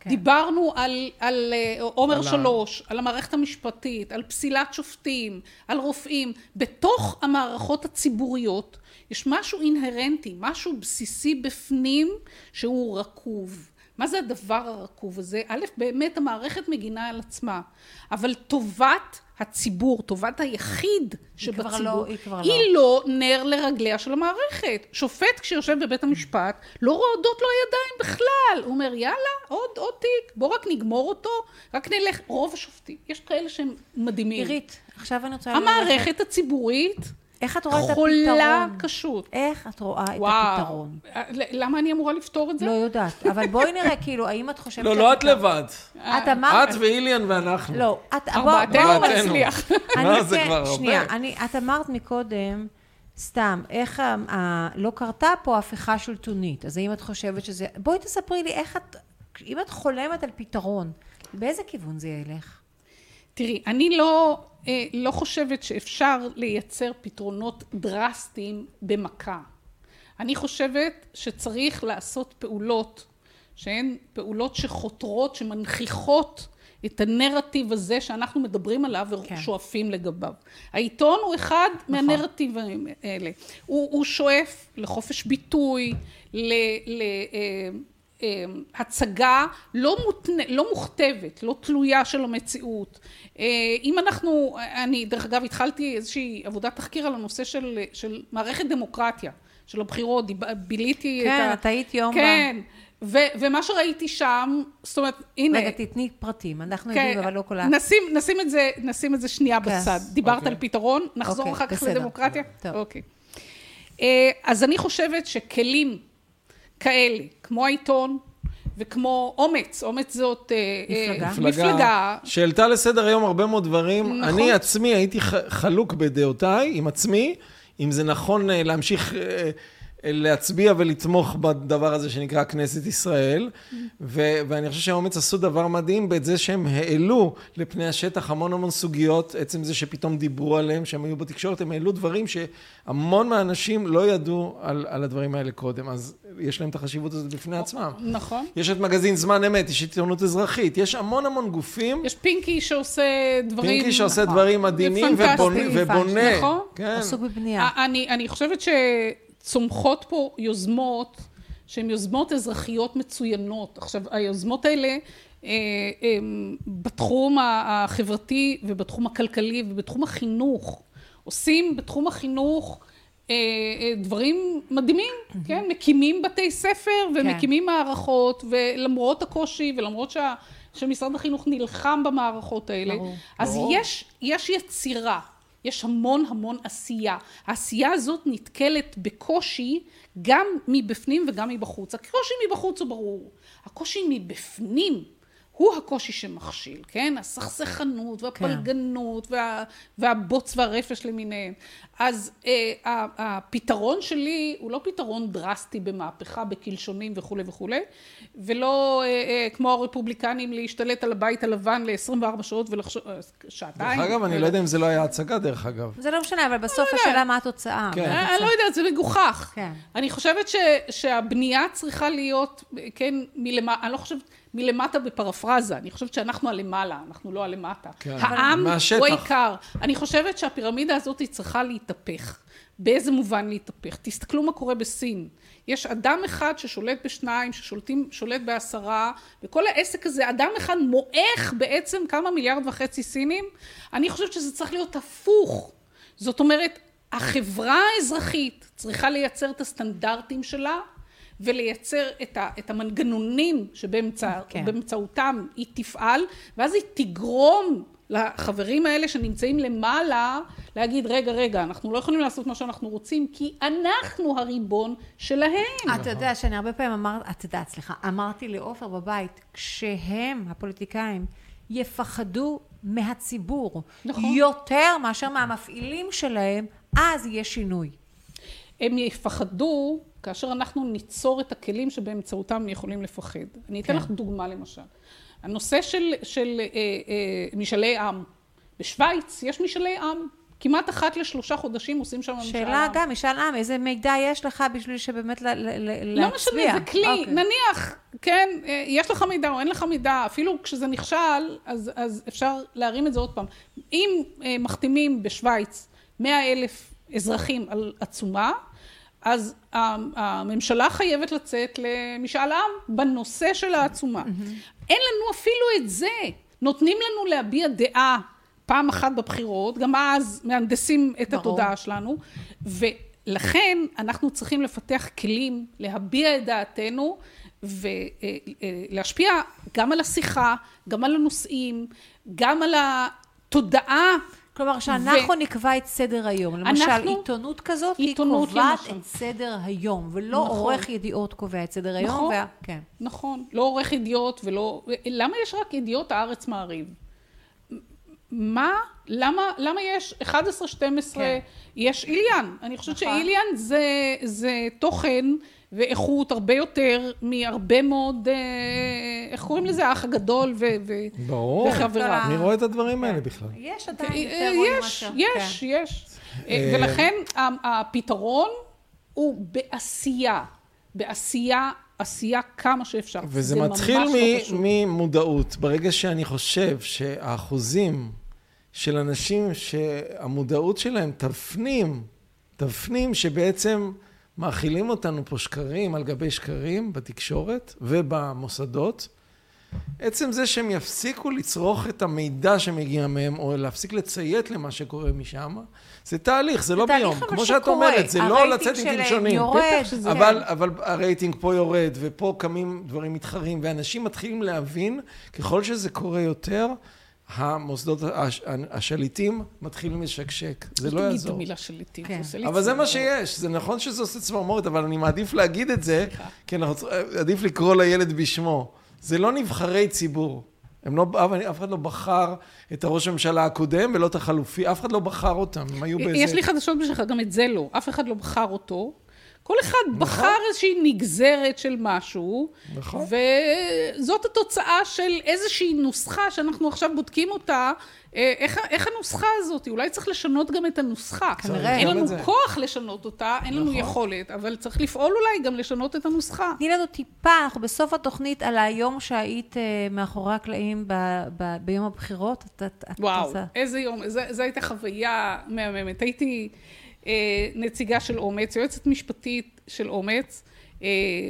כן. דיברנו על, על אה, עומר על ה- שלוש, על המערכת המשפטית, על פסילת שופטים, על רופאים. בתוך המערכות הציבוריות יש משהו אינהרנטי, משהו בסיסי בפנים שהוא רקוב. מה זה הדבר הרקוב הזה? א', באמת המערכת מגינה על עצמה, אבל טובת הציבור, טובת היחיד שבציבור, כבר לא- היא כבר היא לא נר לרגליה של המערכת. שופט כשיושב בבית המשפט, לא רועדות לו הידיים בכלל. הוא אומר, יאללה, עוד, עוד תיק, בוא רק נגמור אותו, רק נלך. רוב השופטים, יש כאלה שהם מדהימים. עירית, עכשיו אני רוצה... המערכת הציבורית איך את רואה את חולה הפתרון? קשות. איך את רואה את וואו. הפתרון? למה אני אמורה לפתור את זה? לא יודעת, אבל בואי נראה, כאילו, האם את חושבת... לא, לא את לבד. את אמרת... את ואיליאן ואנחנו. לא, את... בוא- ארבעתנו ארבעתנו. נצליח. לא, זה כבר הרבה. שנייה, אני, את אמרת מקודם, סתם, איך ה, ה, לא קרתה פה הפיכה שלטונית, אז האם את חושבת שזה... בואי תספרי לי איך את... אם את חולמת על פתרון, באיזה כיוון זה ילך? תראי, אני לא, אה, לא חושבת שאפשר לייצר פתרונות דרסטיים במכה. אני חושבת שצריך לעשות פעולות שהן פעולות שחותרות, שמנכיחות את הנרטיב הזה שאנחנו מדברים עליו כן. ושואפים לגביו. העיתון הוא אחד מהנרטיבים האלה. הוא, הוא שואף לחופש ביטוי, ל... ל אה, אה, הצגה לא, מותנה, לא מוכתבת, לא תלויה של המציאות. אה, אם אנחנו, אני דרך אגב התחלתי איזושהי עבודת תחקיר על הנושא של, של מערכת דמוקרטיה, של הבחירות, ביליתי את כן, ה... את היית יום ב- כן, ו, ומה שראיתי שם, זאת אומרת, הנה, רגע, תתני פרטים, אנחנו כן, יודעים, אבל לא כל ה... נשים, נשים, את זה, נשים את זה שנייה כן, בצד. דיברת אוקיי. על פתרון, נחזור אוקיי, אחר כך בסדר. לדמוקרטיה? טוב. אוקיי. אה, אז אני חושבת שכלים כאלה, כמו העיתון וכמו אומץ, אומץ זאת אה, אה, מפלגה. מפלגה, שהעלתה לסדר היום הרבה מאוד דברים. נכון. אני עצמי הייתי חלוק בדעותיי עם עצמי, אם זה נכון אה, להמשיך להצביע ולתמוך בדבר הזה שנקרא כנסת ישראל. ו- ואני חושב שהאומץ עשו דבר מדהים בזה שהם העלו לפני השטח המון המון סוגיות, עצם זה שפתאום דיברו עליהם, שהם היו בתקשורת, הם העלו דברים שהמון מהאנשים לא ידעו על, על הדברים האלה קודם, אז יש להם את החשיבות הזאת בפני עצמם. נכון. יש את מגזין זמן אמת, יש עיתונות אזרחית, יש המון המון גופים. יש פינקי שעושה דברים... פינקי שעושה נכון. דברים מדהימים ופנטסטי. ובונה, ובונה. נכון. כן. עסוק בבנייה. אני, אני חושבת שצומחות פה יוזמות שהן יוזמות אזרחיות מצוינות. עכשיו, היוזמות האלה אה, בתחום החברתי ובתחום הכלכלי ובתחום החינוך. עושים בתחום החינוך אה, אה, דברים מדהימים, כן? מקימים בתי ספר ומקימים מערכות, ולמרות הקושי ולמרות שה... שמשרד החינוך נלחם במערכות האלה, ברור. אז ברור. יש, יש יצירה, יש המון המון עשייה. העשייה הזאת נתקלת בקושי גם מבפנים וגם מבחוץ. הקושי מבחוץ הוא ברור, הקושי מבפנים הוא הקושי שמכשיל, כן? הסכסכנות והפלגנות וה, והבוץ והרפש למיניהם. אז אה, הפתרון שלי הוא לא פתרון דרסטי במהפכה, בקלשונים וכולי וכולי, ולא אה, אה, כמו הרפובליקנים להשתלט על הבית הלבן ל-24 שעות ולחשוב, אה, שעתיים. דרך אגב, אני לא יודע אם זה לא היה הצגה, דרך אגב. זה לא משנה, אבל בסוף השאלה מה התוצאה. כן. אה. אני לא יודעת, זה מגוחך. כן. אני חושבת ש, שהבנייה צריכה להיות, כן, מלמטה, אני לא חושבת, מלמטה בפרפרזה, אני חושבת שאנחנו הלמעלה, אנחנו לא הלמטה. כן. העם מהשטח. הוא העיקר. אני חושבת שהפירמידה הזאת היא צריכה להתהפך. באיזה מובן להתהפך? תסתכלו מה קורה בסין. יש אדם אחד ששולט בשניים, ששולט בעשרה, וכל העסק הזה, אדם אחד מועך בעצם כמה מיליארד וחצי סינים. אני חושבת שזה צריך להיות הפוך. זאת אומרת, החברה האזרחית צריכה לייצר את הסטנדרטים שלה ולייצר את, ה, את המנגנונים שבאמצעותם כן. כן. היא תפעל, ואז היא תגרום לחברים האלה שנמצאים למעלה, להגיד, רגע, רגע, אנחנו לא יכולים לעשות מה שאנחנו רוצים, כי אנחנו הריבון שלהם. אתה יודע שאני הרבה פעמים אמרת, את יודעת, סליחה, אמרתי לעופר בבית, כשהם, הפוליטיקאים, יפחדו מהציבור נכון. יותר מאשר מהמפעילים שלהם, אז יהיה שינוי. הם יפחדו כאשר אנחנו ניצור את הכלים שבאמצעותם הם יכולים לפחד. אני אתן כן. לך דוגמה למשל. הנושא של, של אה, אה, משאלי עם. בשוויץ יש משאלי עם. כמעט אחת לשלושה חודשים עושים שם משאל עם. שאלה גם, משאל עם, איזה מידע יש לך בשביל שבאמת ל- ל- ל- לא להצביע? משנה, זה כלי, אוקיי. נניח, כן, אה, יש לך מידע או אין לך מידע, אפילו כשזה נכשל, אז, אז אפשר להרים את זה עוד פעם. אם אה, מחתימים בשוויץ 100 אלף אזרחים על עצומה, אז הממשלה חייבת לצאת למשאל עם בנושא של העצומה. אין לנו אפילו את זה. נותנים לנו להביע דעה פעם אחת בבחירות, גם אז מהנדסים את ברור. התודעה שלנו, ולכן אנחנו צריכים לפתח כלים להביע את דעתנו ולהשפיע גם על השיחה, גם על הנושאים, גם על התודעה. כלומר, שאנחנו נקבע את סדר היום. למשל, אנחנו- עיתונות כזאת, היא עיתונות קובעת למשל. את סדר היום, ולא נכון. עורך ידיעות קובע את סדר היום. נכון. וה- כן. נכון, לא עורך ידיעות ולא... למה יש רק ידיעות הארץ מעריב? מה? למה, למה יש 11-12, כן. יש איליאן. אני חושבת נכון. שאיליאן זה, זה תוכן ואיכות הרבה יותר מהרבה מאוד, אה, איך קוראים לזה? האח הגדול ו, ו, ברור. וחבריו. מי רואה את הדברים האלה בכלל? יש עדיין אה, יותר רואים יש, יש, כן. יש. אה, ולכן הפתרון הוא בעשייה. בעשייה, עשייה כמה שאפשר. וזה זה מתחיל לא מ-. ממודעות. ברגע שאני חושב שהאחוזים של אנשים שהמודעות שלהם תפנים, תפנים שבעצם מאכילים אותנו פה שקרים על גבי שקרים בתקשורת ובמוסדות, עצם זה שהם יפסיקו לצרוך את המידע שמגיע מהם, או להפסיק לציית למה שקורה משם, זה תהליך, זה לא ביום. אבל כמו שאת שקורה. אומרת, זה לא לצאת עם שלהם קלשונים. יורד, שזה- כן. אבל, אבל הרייטינג פה יורד, ופה קמים דברים מתחרים, ואנשים מתחילים להבין, ככל שזה קורה יותר, המוסדות, הש- השליטים מתחילים לשקשק. זה לא יעזור. המילה שליטים. כן. זה עושה לי אבל זה מה. שיש, זה נכון שזה עושה צמרמורת, אבל אני מעדיף להגיד את זה, כי אנחנו צריכים- עדיף לקרוא לילד בשמו. זה לא נבחרי ציבור. הם לא, אף, אף אחד לא בחר את הראש הממשלה הקודם ולא את החלופי, אף אחד לא בחר אותם, הם היו באיזה... יש לי חדשות בשבילך, גם את זה לא. אף אחד לא בחר אותו. כל אחד נכון. בחר איזושהי נגזרת של משהו, נכון. וזאת התוצאה של איזושהי נוסחה שאנחנו עכשיו בודקים אותה. אה, איך, איך הנוסחה הזאת? אולי צריך לשנות גם את הנוסחה. כנראה. אין לנו את. כוח לשנות אותה, אין לנו נכון. יכולת, אבל צריך לפעול אולי גם לשנות את הנוסחה. תני לנו טיפה, אנחנו בסוף התוכנית על היום שהיית אה, מאחורי הקלעים ב- ב- ביום הבחירות. את- את- את וואו, עושה- איזה יום, זו הייתה חוויה מהממת. הייתי נציגה של אומץ, יועצת משפטית של אומץ, אה,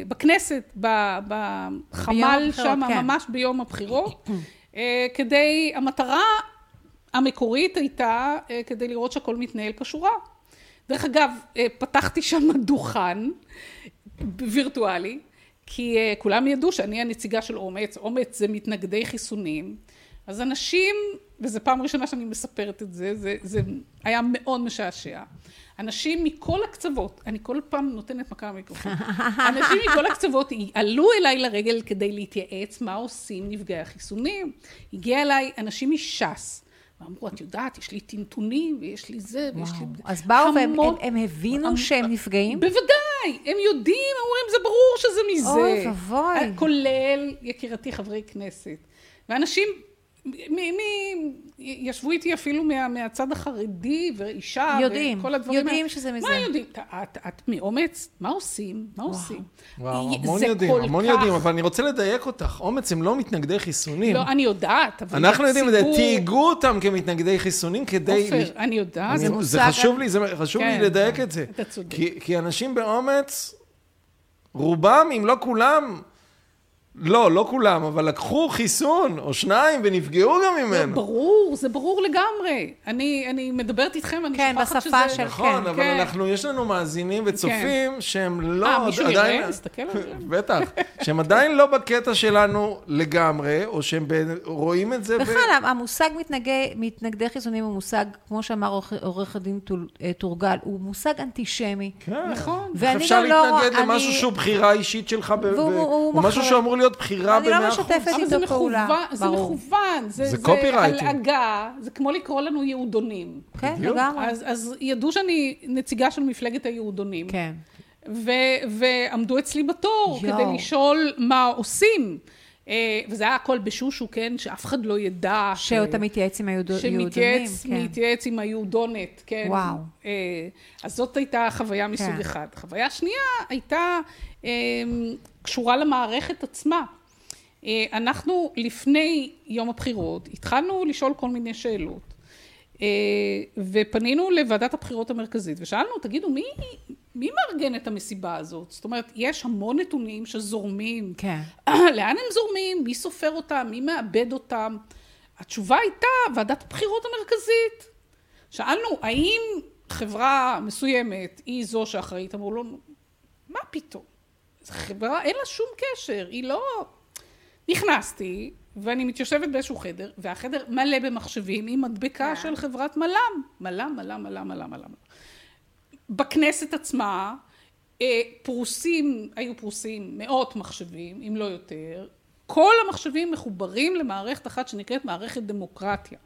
בכנסת, בחמ"ל שם, כן. ממש ביום הבחירות, אה, כדי, המטרה המקורית הייתה אה, כדי לראות שהכל מתנהל כשורה. דרך אגב, אה, פתחתי שם דוכן וירטואלי, כי אה, כולם ידעו שאני הנציגה של אומץ, אומץ זה מתנגדי חיסונים, אז אנשים, וזו פעם ראשונה שאני מספרת את זה, זה, זה היה מאוד משעשע. אנשים מכל הקצוות, אני כל פעם נותנת מכה למיקרופון, אנשים מכל הקצוות עלו אליי לרגל כדי להתייעץ מה עושים נפגעי החיסונים. הגיע אליי אנשים מש"ס, ואמרו, את יודעת, יש לי טינטונים ויש לי זה ויש לי... אז באו והם הם- הם הבינו המ- שהם נפגעים? בוודאי, הם יודעים, הם אומרים, זה ברור שזה מזה. אוי ואבוי. כולל, יקירתי, חברי כנסת. ואנשים, מ, מ, ישבו איתי אפילו מה, מהצד החרדי, ואישה, יודעים, וכל הדברים יודעים האלה. שזה מזה. מה יודעים? את, את, את מאומץ? מה עושים? מה עושים? וואו, המון יודעים, המון כך- יודעים, אבל אני רוצה לדייק אותך. אומץ הם לא מתנגדי חיסונים. לא, אני יודעת, אבל אנחנו יודעים את זה, הציבור- תהיגו אותם כמתנגדי חיסונים כדי... עופר, אני יודעת. אני- זה מושג- זה חשוב לי, זה חשוב לי כן, לדייק כן, את זה. אתה צודק. כי, כי אנשים באומץ, רובם, אם לא כולם, לא, לא כולם, אבל לקחו חיסון או שניים ונפגעו גם ממנו. ברור, זה ברור לגמרי. אני, אני מדברת איתכם, אני כן, שוכחת בשפה שזה... של- נכון, כן, אבל כן. אנחנו, יש לנו מאזינים וצופים שהם לא... אה, מישהו עדיין- יראה? על זה. בטח. שהם עדיין לא בקטע שלנו לגמרי, או שהם ב- רואים את זה ב... בכלל, המושג מתנגדי, מתנגדי חיסונים הוא מושג, כמו שאמר עורך- הדין טול- אה, טורגל, הוא מושג אנטישמי. כן. נכון. ואני אפשר גם לא- להתנגד אני- למשהו שהוא בחירה אישית שלך, ב- ב- הוא משהו שאמור להיות בחירה אני לא במאה אחוז. משתפת אבל זה איתו פעולה. מכוון, זה ברור. מכוון, זה, זה זה copywriting. הלעגה, זה כמו לקרוא לנו יהודונים. כן. לגמרי. אז, ידעו שאני נציגה של מפלגת היהודונים. כן. ו- ועמדו אצלי בתור. כדי לשאול מה עושים. אה, וזה היה הכל בשושו, כן? שאף אחד לא ידע. ש- שאתה מתייעץ עם היהודונים. שמתייעץ כן. מתייעץ עם היהודונת, כן. וואו. אה, אז זאת הייתה חוויה מסוג כן. אחד. חוויה שנייה הייתה אה, קשורה למערכת עצמה. אנחנו לפני יום הבחירות התחלנו לשאול כל מיני שאלות. אה, ופנינו לוועדת הבחירות המרכזית ושאלנו, תגידו, מי, מי מארגן את המסיבה הזאת? זאת אומרת, יש המון נתונים שזורמים. כן. לאן הם זורמים? מי סופר אותם? מי מאבד אותם? התשובה הייתה ועדת הבחירות המרכזית. שאלנו, האם חברה מסוימת היא זו שאחראית? אמרו לו, מה פתאום? חברה, אין לה שום קשר, היא לא... נכנסתי, ואני מתיישבת באיזשהו חדר, והחדר מלא במחשבים עם מדבקה של חברת מל"ם. מל"ם, מל"ם, מל"ם, מל"ם, מל"ם. בכנסת עצמה, אה, פרוסים, היו פרוסים מאות מחשבים, אם לא יותר. כל המחשבים מחוברים למערכת אחת שנקראת מערכת דמוקרטיה.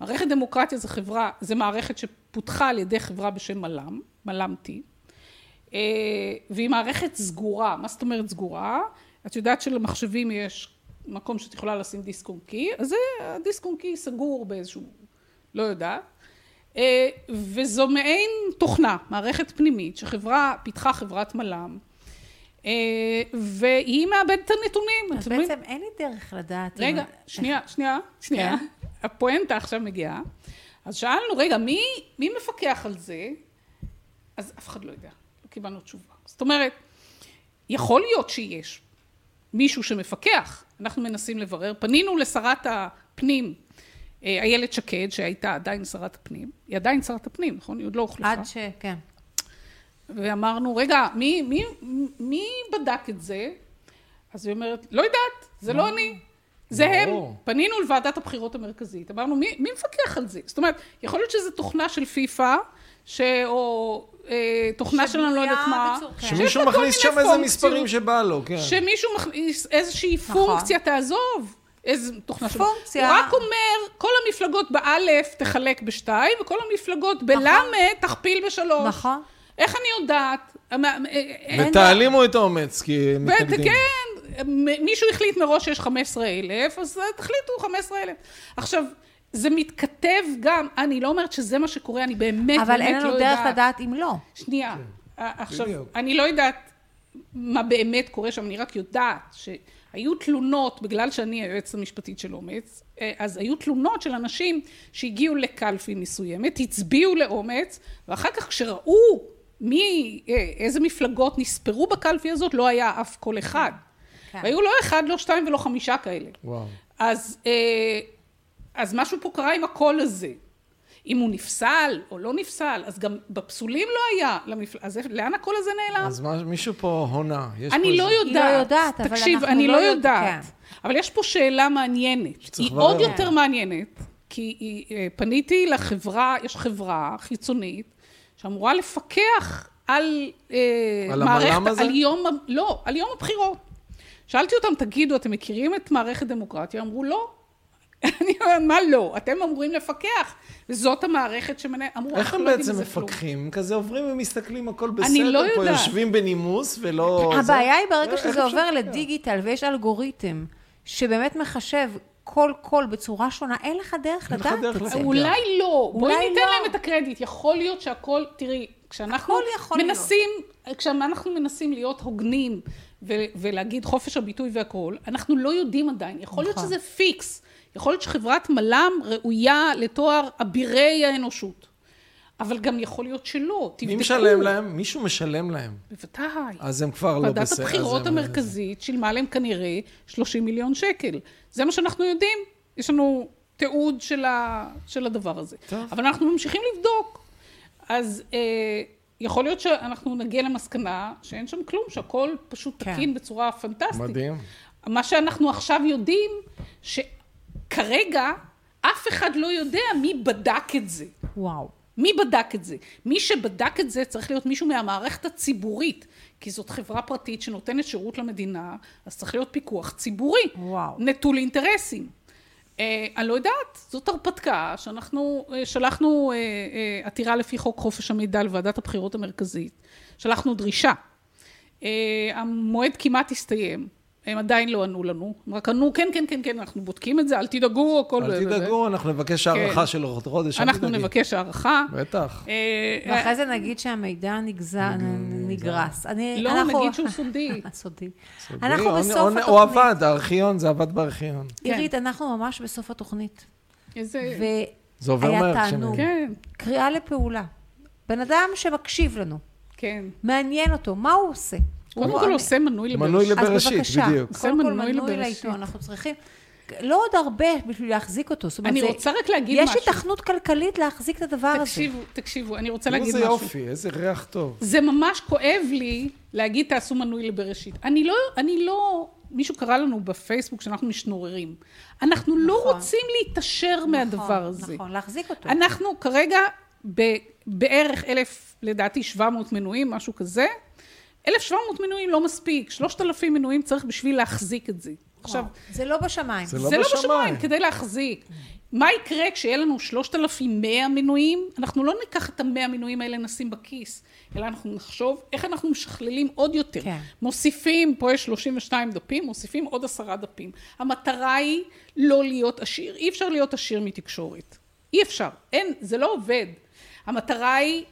מערכת דמוקרטיה זה חברה, זה מערכת שפותחה על ידי חברה בשם מל"ם, מל"ם-T, אה, והיא מערכת סגורה. מה זאת אומרת סגורה? את יודעת שלמחשבים יש מקום שאת יכולה לשים דיסק און קי, אז זה הדיסק און קי סגור באיזשהו, לא יודעת. אה, וזו מעין תוכנה, מערכת פנימית, שחברה, פיתחה חברת מל"ם, אה, והיא מאבדת את הנתונים. אז? בעצם אין לי דרך לדעת. אם- רגע, שנייה, שנייה, שנייה. כן. הפואנטה עכשיו מגיעה. אז שאלנו, רגע, מי, מי מפקח על זה? אז אף אחד לא יודע, לא קיבלנו תשובה. זאת אומרת, יכול להיות שיש מישהו שמפקח, אנחנו מנסים לברר. פנינו לשרת הפנים, אה, איילת שקד, שהייתה עדיין שרת הפנים, היא עדיין שרת הפנים, נכון? היא עוד לא הוחלפה. עד ש... כן. ואמרנו, רגע, מי, מי, מי בדק את זה? אז היא אומרת, לא יודעת, זה לא אני. זה הם. פנינו לוועדת הבחירות המרכזית, אמרנו, מי, מי מפקח על זה? זאת אומרת, יכול להיות שזו תוכנה של פיפ"א, ש... או אה, תוכנה שלנו, לא יודעת מה. בצורה- כן. שמישהו מכניס שם איזה. מספרים שבא לו, כן. שמישהו מכניס איזושהי נכון. פונקציה, תעזוב. איזה תוכנה שלו. פונקציה. הוא רק אומר, כל המפלגות באלף תחלק בשתיים, וכל המפלגות בלמד תכפיל בשלוש. נכון. איך אני יודעת? אה, אין- ותעלימו את האומץ, כי הם מתנגדים. כן, מישהו החליט מראש שיש 15 אלף, אז תחליטו 15 אלף. עכשיו, זה מתכתב גם, אני לא אומרת שזה מה שקורה, אני באמת, אבל באמת אין לא לנו יודעת. דרך לדעת אם לא. שנייה, אה, עכשיו, בדיוק. אני לא יודעת מה באמת קורה שם, אני רק יודעת שהיו תלונות, בגלל שאני היועצת המשפטית של אומץ, אה, אז היו תלונות של אנשים שהגיעו לקלפי מסוימת, הצביעו לאומץ, ואחר כך כשראו מי, אה, איזה מפלגות נספרו בקלפי הזאת, לא היה אף קול אחד. כן. והיו לא אחד, לא שתיים ולא חמישה כאלה. וואו. אז, אה, אז משהו פה קרה עם הקול הזה. אם הוא נפסל או לא נפסל, אז גם בפסולים לא היה. למפל... אז לאן הקול הזה נעלם? אז מה- מישהו פה הונה. יש פה אני לא איזה- היא יודעת. לא יודעת, אבל תקשיב, אנחנו אני לא לא יודע- יודעת. כן. אבל יש פה שאלה מעניינת. היא עוד לברר. יותר מעניינת, כי היא, אה, פניתי לחברה, יש חברה חיצונית, שאמורה לפקח על, אה, על המל"ם הזה? על יום, לא, על יום הבחירות. שאלתי אותם, תגידו, אתם מכירים את מערכת דמוקרטיה? אמרו, לא. אני אומרת, מה לא? אתם אמורים לפקח, וזאת המערכת שמנהל... אמרו, איך אנחנו הם לא יודעים בעצם בזה כלום." מפקחים? הם כזה עוברים ומסתכלים, הכל בסדר. אני לא פה. יושבים בנימוס ולא... זה- הבעיה היא ברגע שזה עובר? לדיגיטל ויש אלגוריתם שבאמת מחשב כל קול בצורה שונה, אין לך דרך לדעת את זה. אולי לא, בואי אולי ניתן לא. להם את הקרדיט, יכול להיות שהכל, תראי, כשאנחנו יכול להיות. מנסים, כשאנחנו מנסים להיות הוגנים ו- ולהגיד חופש הביטוי והכול, אנחנו לא יודעים עדיין, יכול להיות נכון. שזה פיקס, יכול להיות שחברת מל"ם ראויה לתואר אבירי האנושות, אבל גם יכול להיות שלא. תבדקו. מי משלם להם? מישהו משלם להם. בוודאי. אז הם כבר לא ועדת בסדר. הבחירות אז הם- המרכזית שילמה להם כנראה 30 מיליון שקל. זה מה שאנחנו יודעים. יש לנו תיעוד של, ה, של הדבר הזה. טוב. אבל אנחנו ממשיכים לבדוק. אז אה, יכול להיות שאנחנו נגיע למסקנה שאין שם כלום, שהכל פשוט כן. תקין בצורה פנטסטית. מדהים. מה שאנחנו עכשיו יודעים, שכרגע אף אחד לא יודע מי בדק את זה. וואו. מי בדק את זה? מי שבדק את זה צריך להיות מישהו מהמערכת הציבורית, כי זאת חברה פרטית שנותנת שירות למדינה, אז צריך להיות פיקוח ציבורי, וואו. נטול אינטרסים. אה, אני לא יודעת, זאת הרפתקה שאנחנו אה, שלחנו אה, אה, עתירה לפי חוק חופש המידע לוועדת הבחירות המרכזית, שלחנו דרישה. אה, המועד כמעט הסתיים, הם עדיין לא ענו לנו, הם רק ענו כן, כן, כן, כן, אנחנו בודקים את זה, אל תדאגו, הכל... אל תדאגו, אנחנו נבקש הארכה של עוד חודש. אל כן. אנחנו תדאגי. נבקש הערכה. בטח. אה, ואחרי זה נגיד שהמידע נגזר, נגרס. אני- לא, אנחנו- נגיד שהוא סודי. סודי. אנחנו או- בסוף או- התוכנית. או עבד, הארכיון, זה עבד בארכיון. עירית, אנחנו ממש בסוף התוכנית. איזה... זה עובר והיה מהר תענוג. כשנ- כן, קריאה לפעולה. בן אדם שמקשיב לנו, כן. מעניין אותו, מה הוא עושה? קודם הוא- כל עושה מנוי לבאר מנוי שבע. לב- אז בבקשה, בדיוק. קודם כל מנוי מנוי לבראשית. לעיתון, אנחנו צריכים... לא עוד הרבה בשביל להחזיק אותו. זאת אומרת, אני זה- רוצה רק להגיד יש משהו. היתכנות כלכלית להחזיק את הדבר הזה. תקשיבו, תקשיבו, אני רוצה להגיד איזה משהו. יופי, איזה ריח טוב. זה ממש כואב לי להגיד תעשו מנוי לבראשית. אני לא, אני לא, מישהו קרא לנו בפייסבוק שאנחנו משנוררים. אנחנו לא נכון. רוצים להתעשר מהדבר הזה. נכון, להחזיק אותו. אנחנו כרגע ב- בערך אלף, לדעתי 700 מנויים, משהו כזה. 1,700 מנויים לא מספיק, 3,000 מנויים צריך בשביל להחזיק את זה. עכשיו, זה לא בשמיים. זה לא זה לא בשמיים. בשמיים, כדי להחזיק. מה יקרה כשיהיה לנו 3,100 מנויים? אנחנו לא ניקח את המאה מנויים האלה נשים בכיס, אלא אנחנו נחשוב איך אנחנו משכללים עוד יותר. כן. מוסיפים, פה יש 32 דפים, מוסיפים עוד עשרה דפים. המטרה היא לא להיות עשיר. אי אפשר להיות עשיר מתקשורת. אי אפשר. אין, זה לא עובד. המטרה היא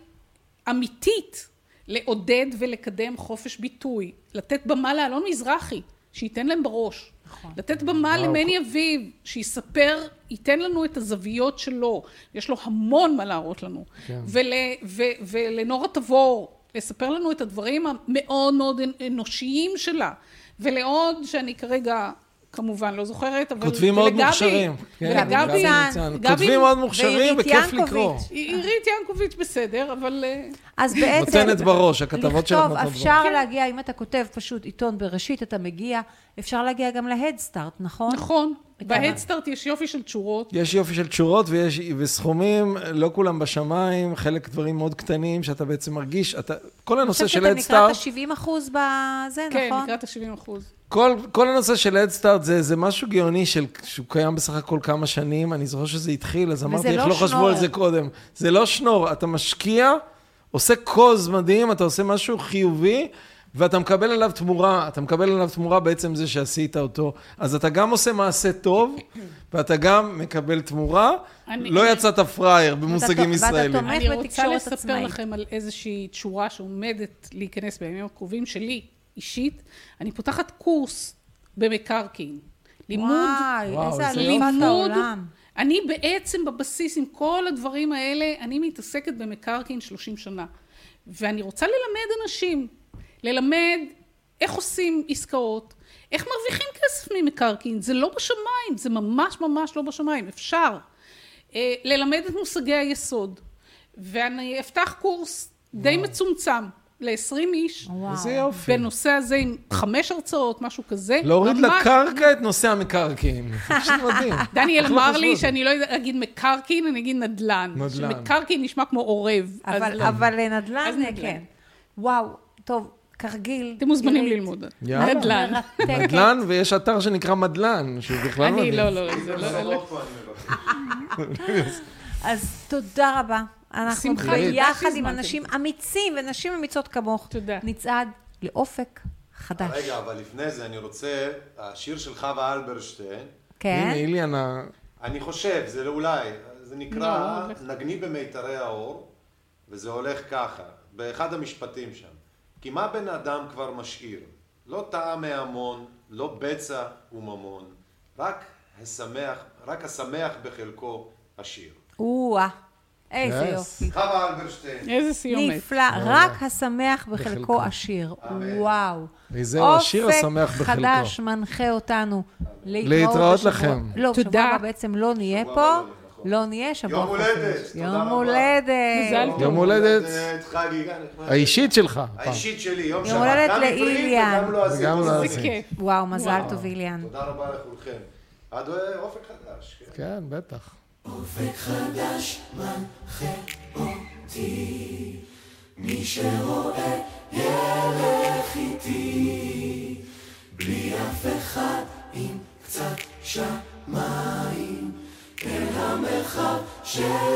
אמיתית לעודד ולקדם חופש ביטוי, לתת במה לאלון מזרחי, שייתן להם בראש. נכון. לתת במה למני אביב, שיספר, ייתן לנו את הזוויות שלו. יש לו המון מה להראות לנו. כן. ול, ו, ולנורה תבור, לספר לנו את הדברים המאוד מאוד אנושיים שלה. ולעוד, שאני כרגע כמובן לא זוכרת, אבל... כותבים מאוד מוכשרים. כן, ולגבי, גבי ניצן. גבי- כותבים מאוד מוכשרים וכיף. לקרוא. עירית ינקוביץ' בסדר, אבל... אה, אז בעצם... נותנת בראש, הכתבות שלך לכתוב, נותנות בראש. אפשר להגיע, אם אתה כותב פשוט עיתון בראשית, אתה מגיע, אפשר להגיע גם להדסטארט, נכון? נכון. בהדסטארט יש יופי של תשורות. יש יופי של תשורות ויש, וסכומים, לא כולם בשמיים, חלק דברים מאוד קטנים שאתה בעצם מרגיש, אתה, כל הנושא של אני חושבת הדסטארט, שאתה נקראת ה-70 אחוז בזה, כן, נכון? לקראת ה-70 אחוז. כל, כל הנושא של הדסטארט זה, זה משהו גאוני של, שהוא קיים בסך הכל כמה שנים, אני זוכר שזה התחיל, אז אמרתי, איך לא לא חשבו. על זה קודם? זה לא שנור, אתה משקיע, עושה קוז מדהים, אתה עושה משהו חיובי, ואתה מקבל עליו תמורה, אתה מקבל עליו תמורה בעצם זה שעשית אותו. אז אתה גם עושה מעשה טוב, ואתה גם מקבל תמורה, אני- לא אני- יצאת פראייר במושגים ואתה ישראלים. תומך אני רוצה בתקשורת לספר עצמאית. לכם על איזושהי תשורה שעומדת להיכנס בימים הקרובים שלי, אישית. אני פותחת קורס במקרקעין. לימוד, וואי, וואו, איזה אלופת לימוד. העולם. אני בעצם בבסיס עם כל הדברים האלה, אני מתעסקת במקרקעין 30 שנה. ואני רוצה ללמד אנשים, ללמד איך עושים עסקאות, איך מרוויחים כסף ממקרקעין, זה לא בשמיים, זה ממש ממש לא בשמיים, אפשר. אה, ללמד את מושגי היסוד. ואני אפתח קורס די מצומצם ל-20 איש, וואו. איזה יופי. בנושא הזה עם חמש הרצאות, משהו כזה. להוריד ממש- לקרקע את נושא המקרקעין. זה פשוט מדהים. דניאל לא אמר לי? שאני לא אגיד מקרקעין, אני אגיד נדל"ן. נדל"ן. שמקרקעין נשמע כמו עורב. אז אבל, לא. אבל נדל"ן, אז נדל"ן. כן. וואו, טוב, כרגיל. אתם מוזמנים ללמוד. יאללה. נדל"ן. מרתקת. נדל"ן, ויש אתר שנקרא מדלן, שהוא בכלל אני מדהים. לא, לא, זה לא... לא. אני מבקש. אז תודה רבה. אנחנו ביחד עם. אנשים אמיצים ונשים אמיצות כמוך. תודה. נצעד לאופק חדש. רגע, אבל לפני זה אני רוצה, השיר של חווה אלברשטיין, כן? הנה, איליאן, ה- אני חושב, זה אולי, זה נקרא לא. נגני במיתרי האור, וזה הולך ככה, באחד המשפטים שם. כי מה בן אדם כבר משאיר? לא טעם מהמון, לא בצע וממון, רק השמח, רק השמח בחלקו עשיר. או-אה. איזה. יופי. חווה אלברשטיין. איזה סיומת. נפלא, רק השמח בחלקו. עשיר. וואו. וזהו, השיר השמח אופק בחלקו. חדש מנחה אותנו. להתראות לכם. לא. שבוע הבא בעצם לא נהיה פה. לא. לא נהיה, שבוע יום הולדת, יום. הולדת. יום הולדת חגיגה נחמדת. האישית שלך. האישית שלי, יום יום שבת. הולדת גם עברית לאיליאן. וגם לא לא עשיתי. כיף. וואו, מזל. טוב, איליאן. תודה רבה לכולכם. עד אה, אופק חדש. כן. כן, בטח. אופק Yeah.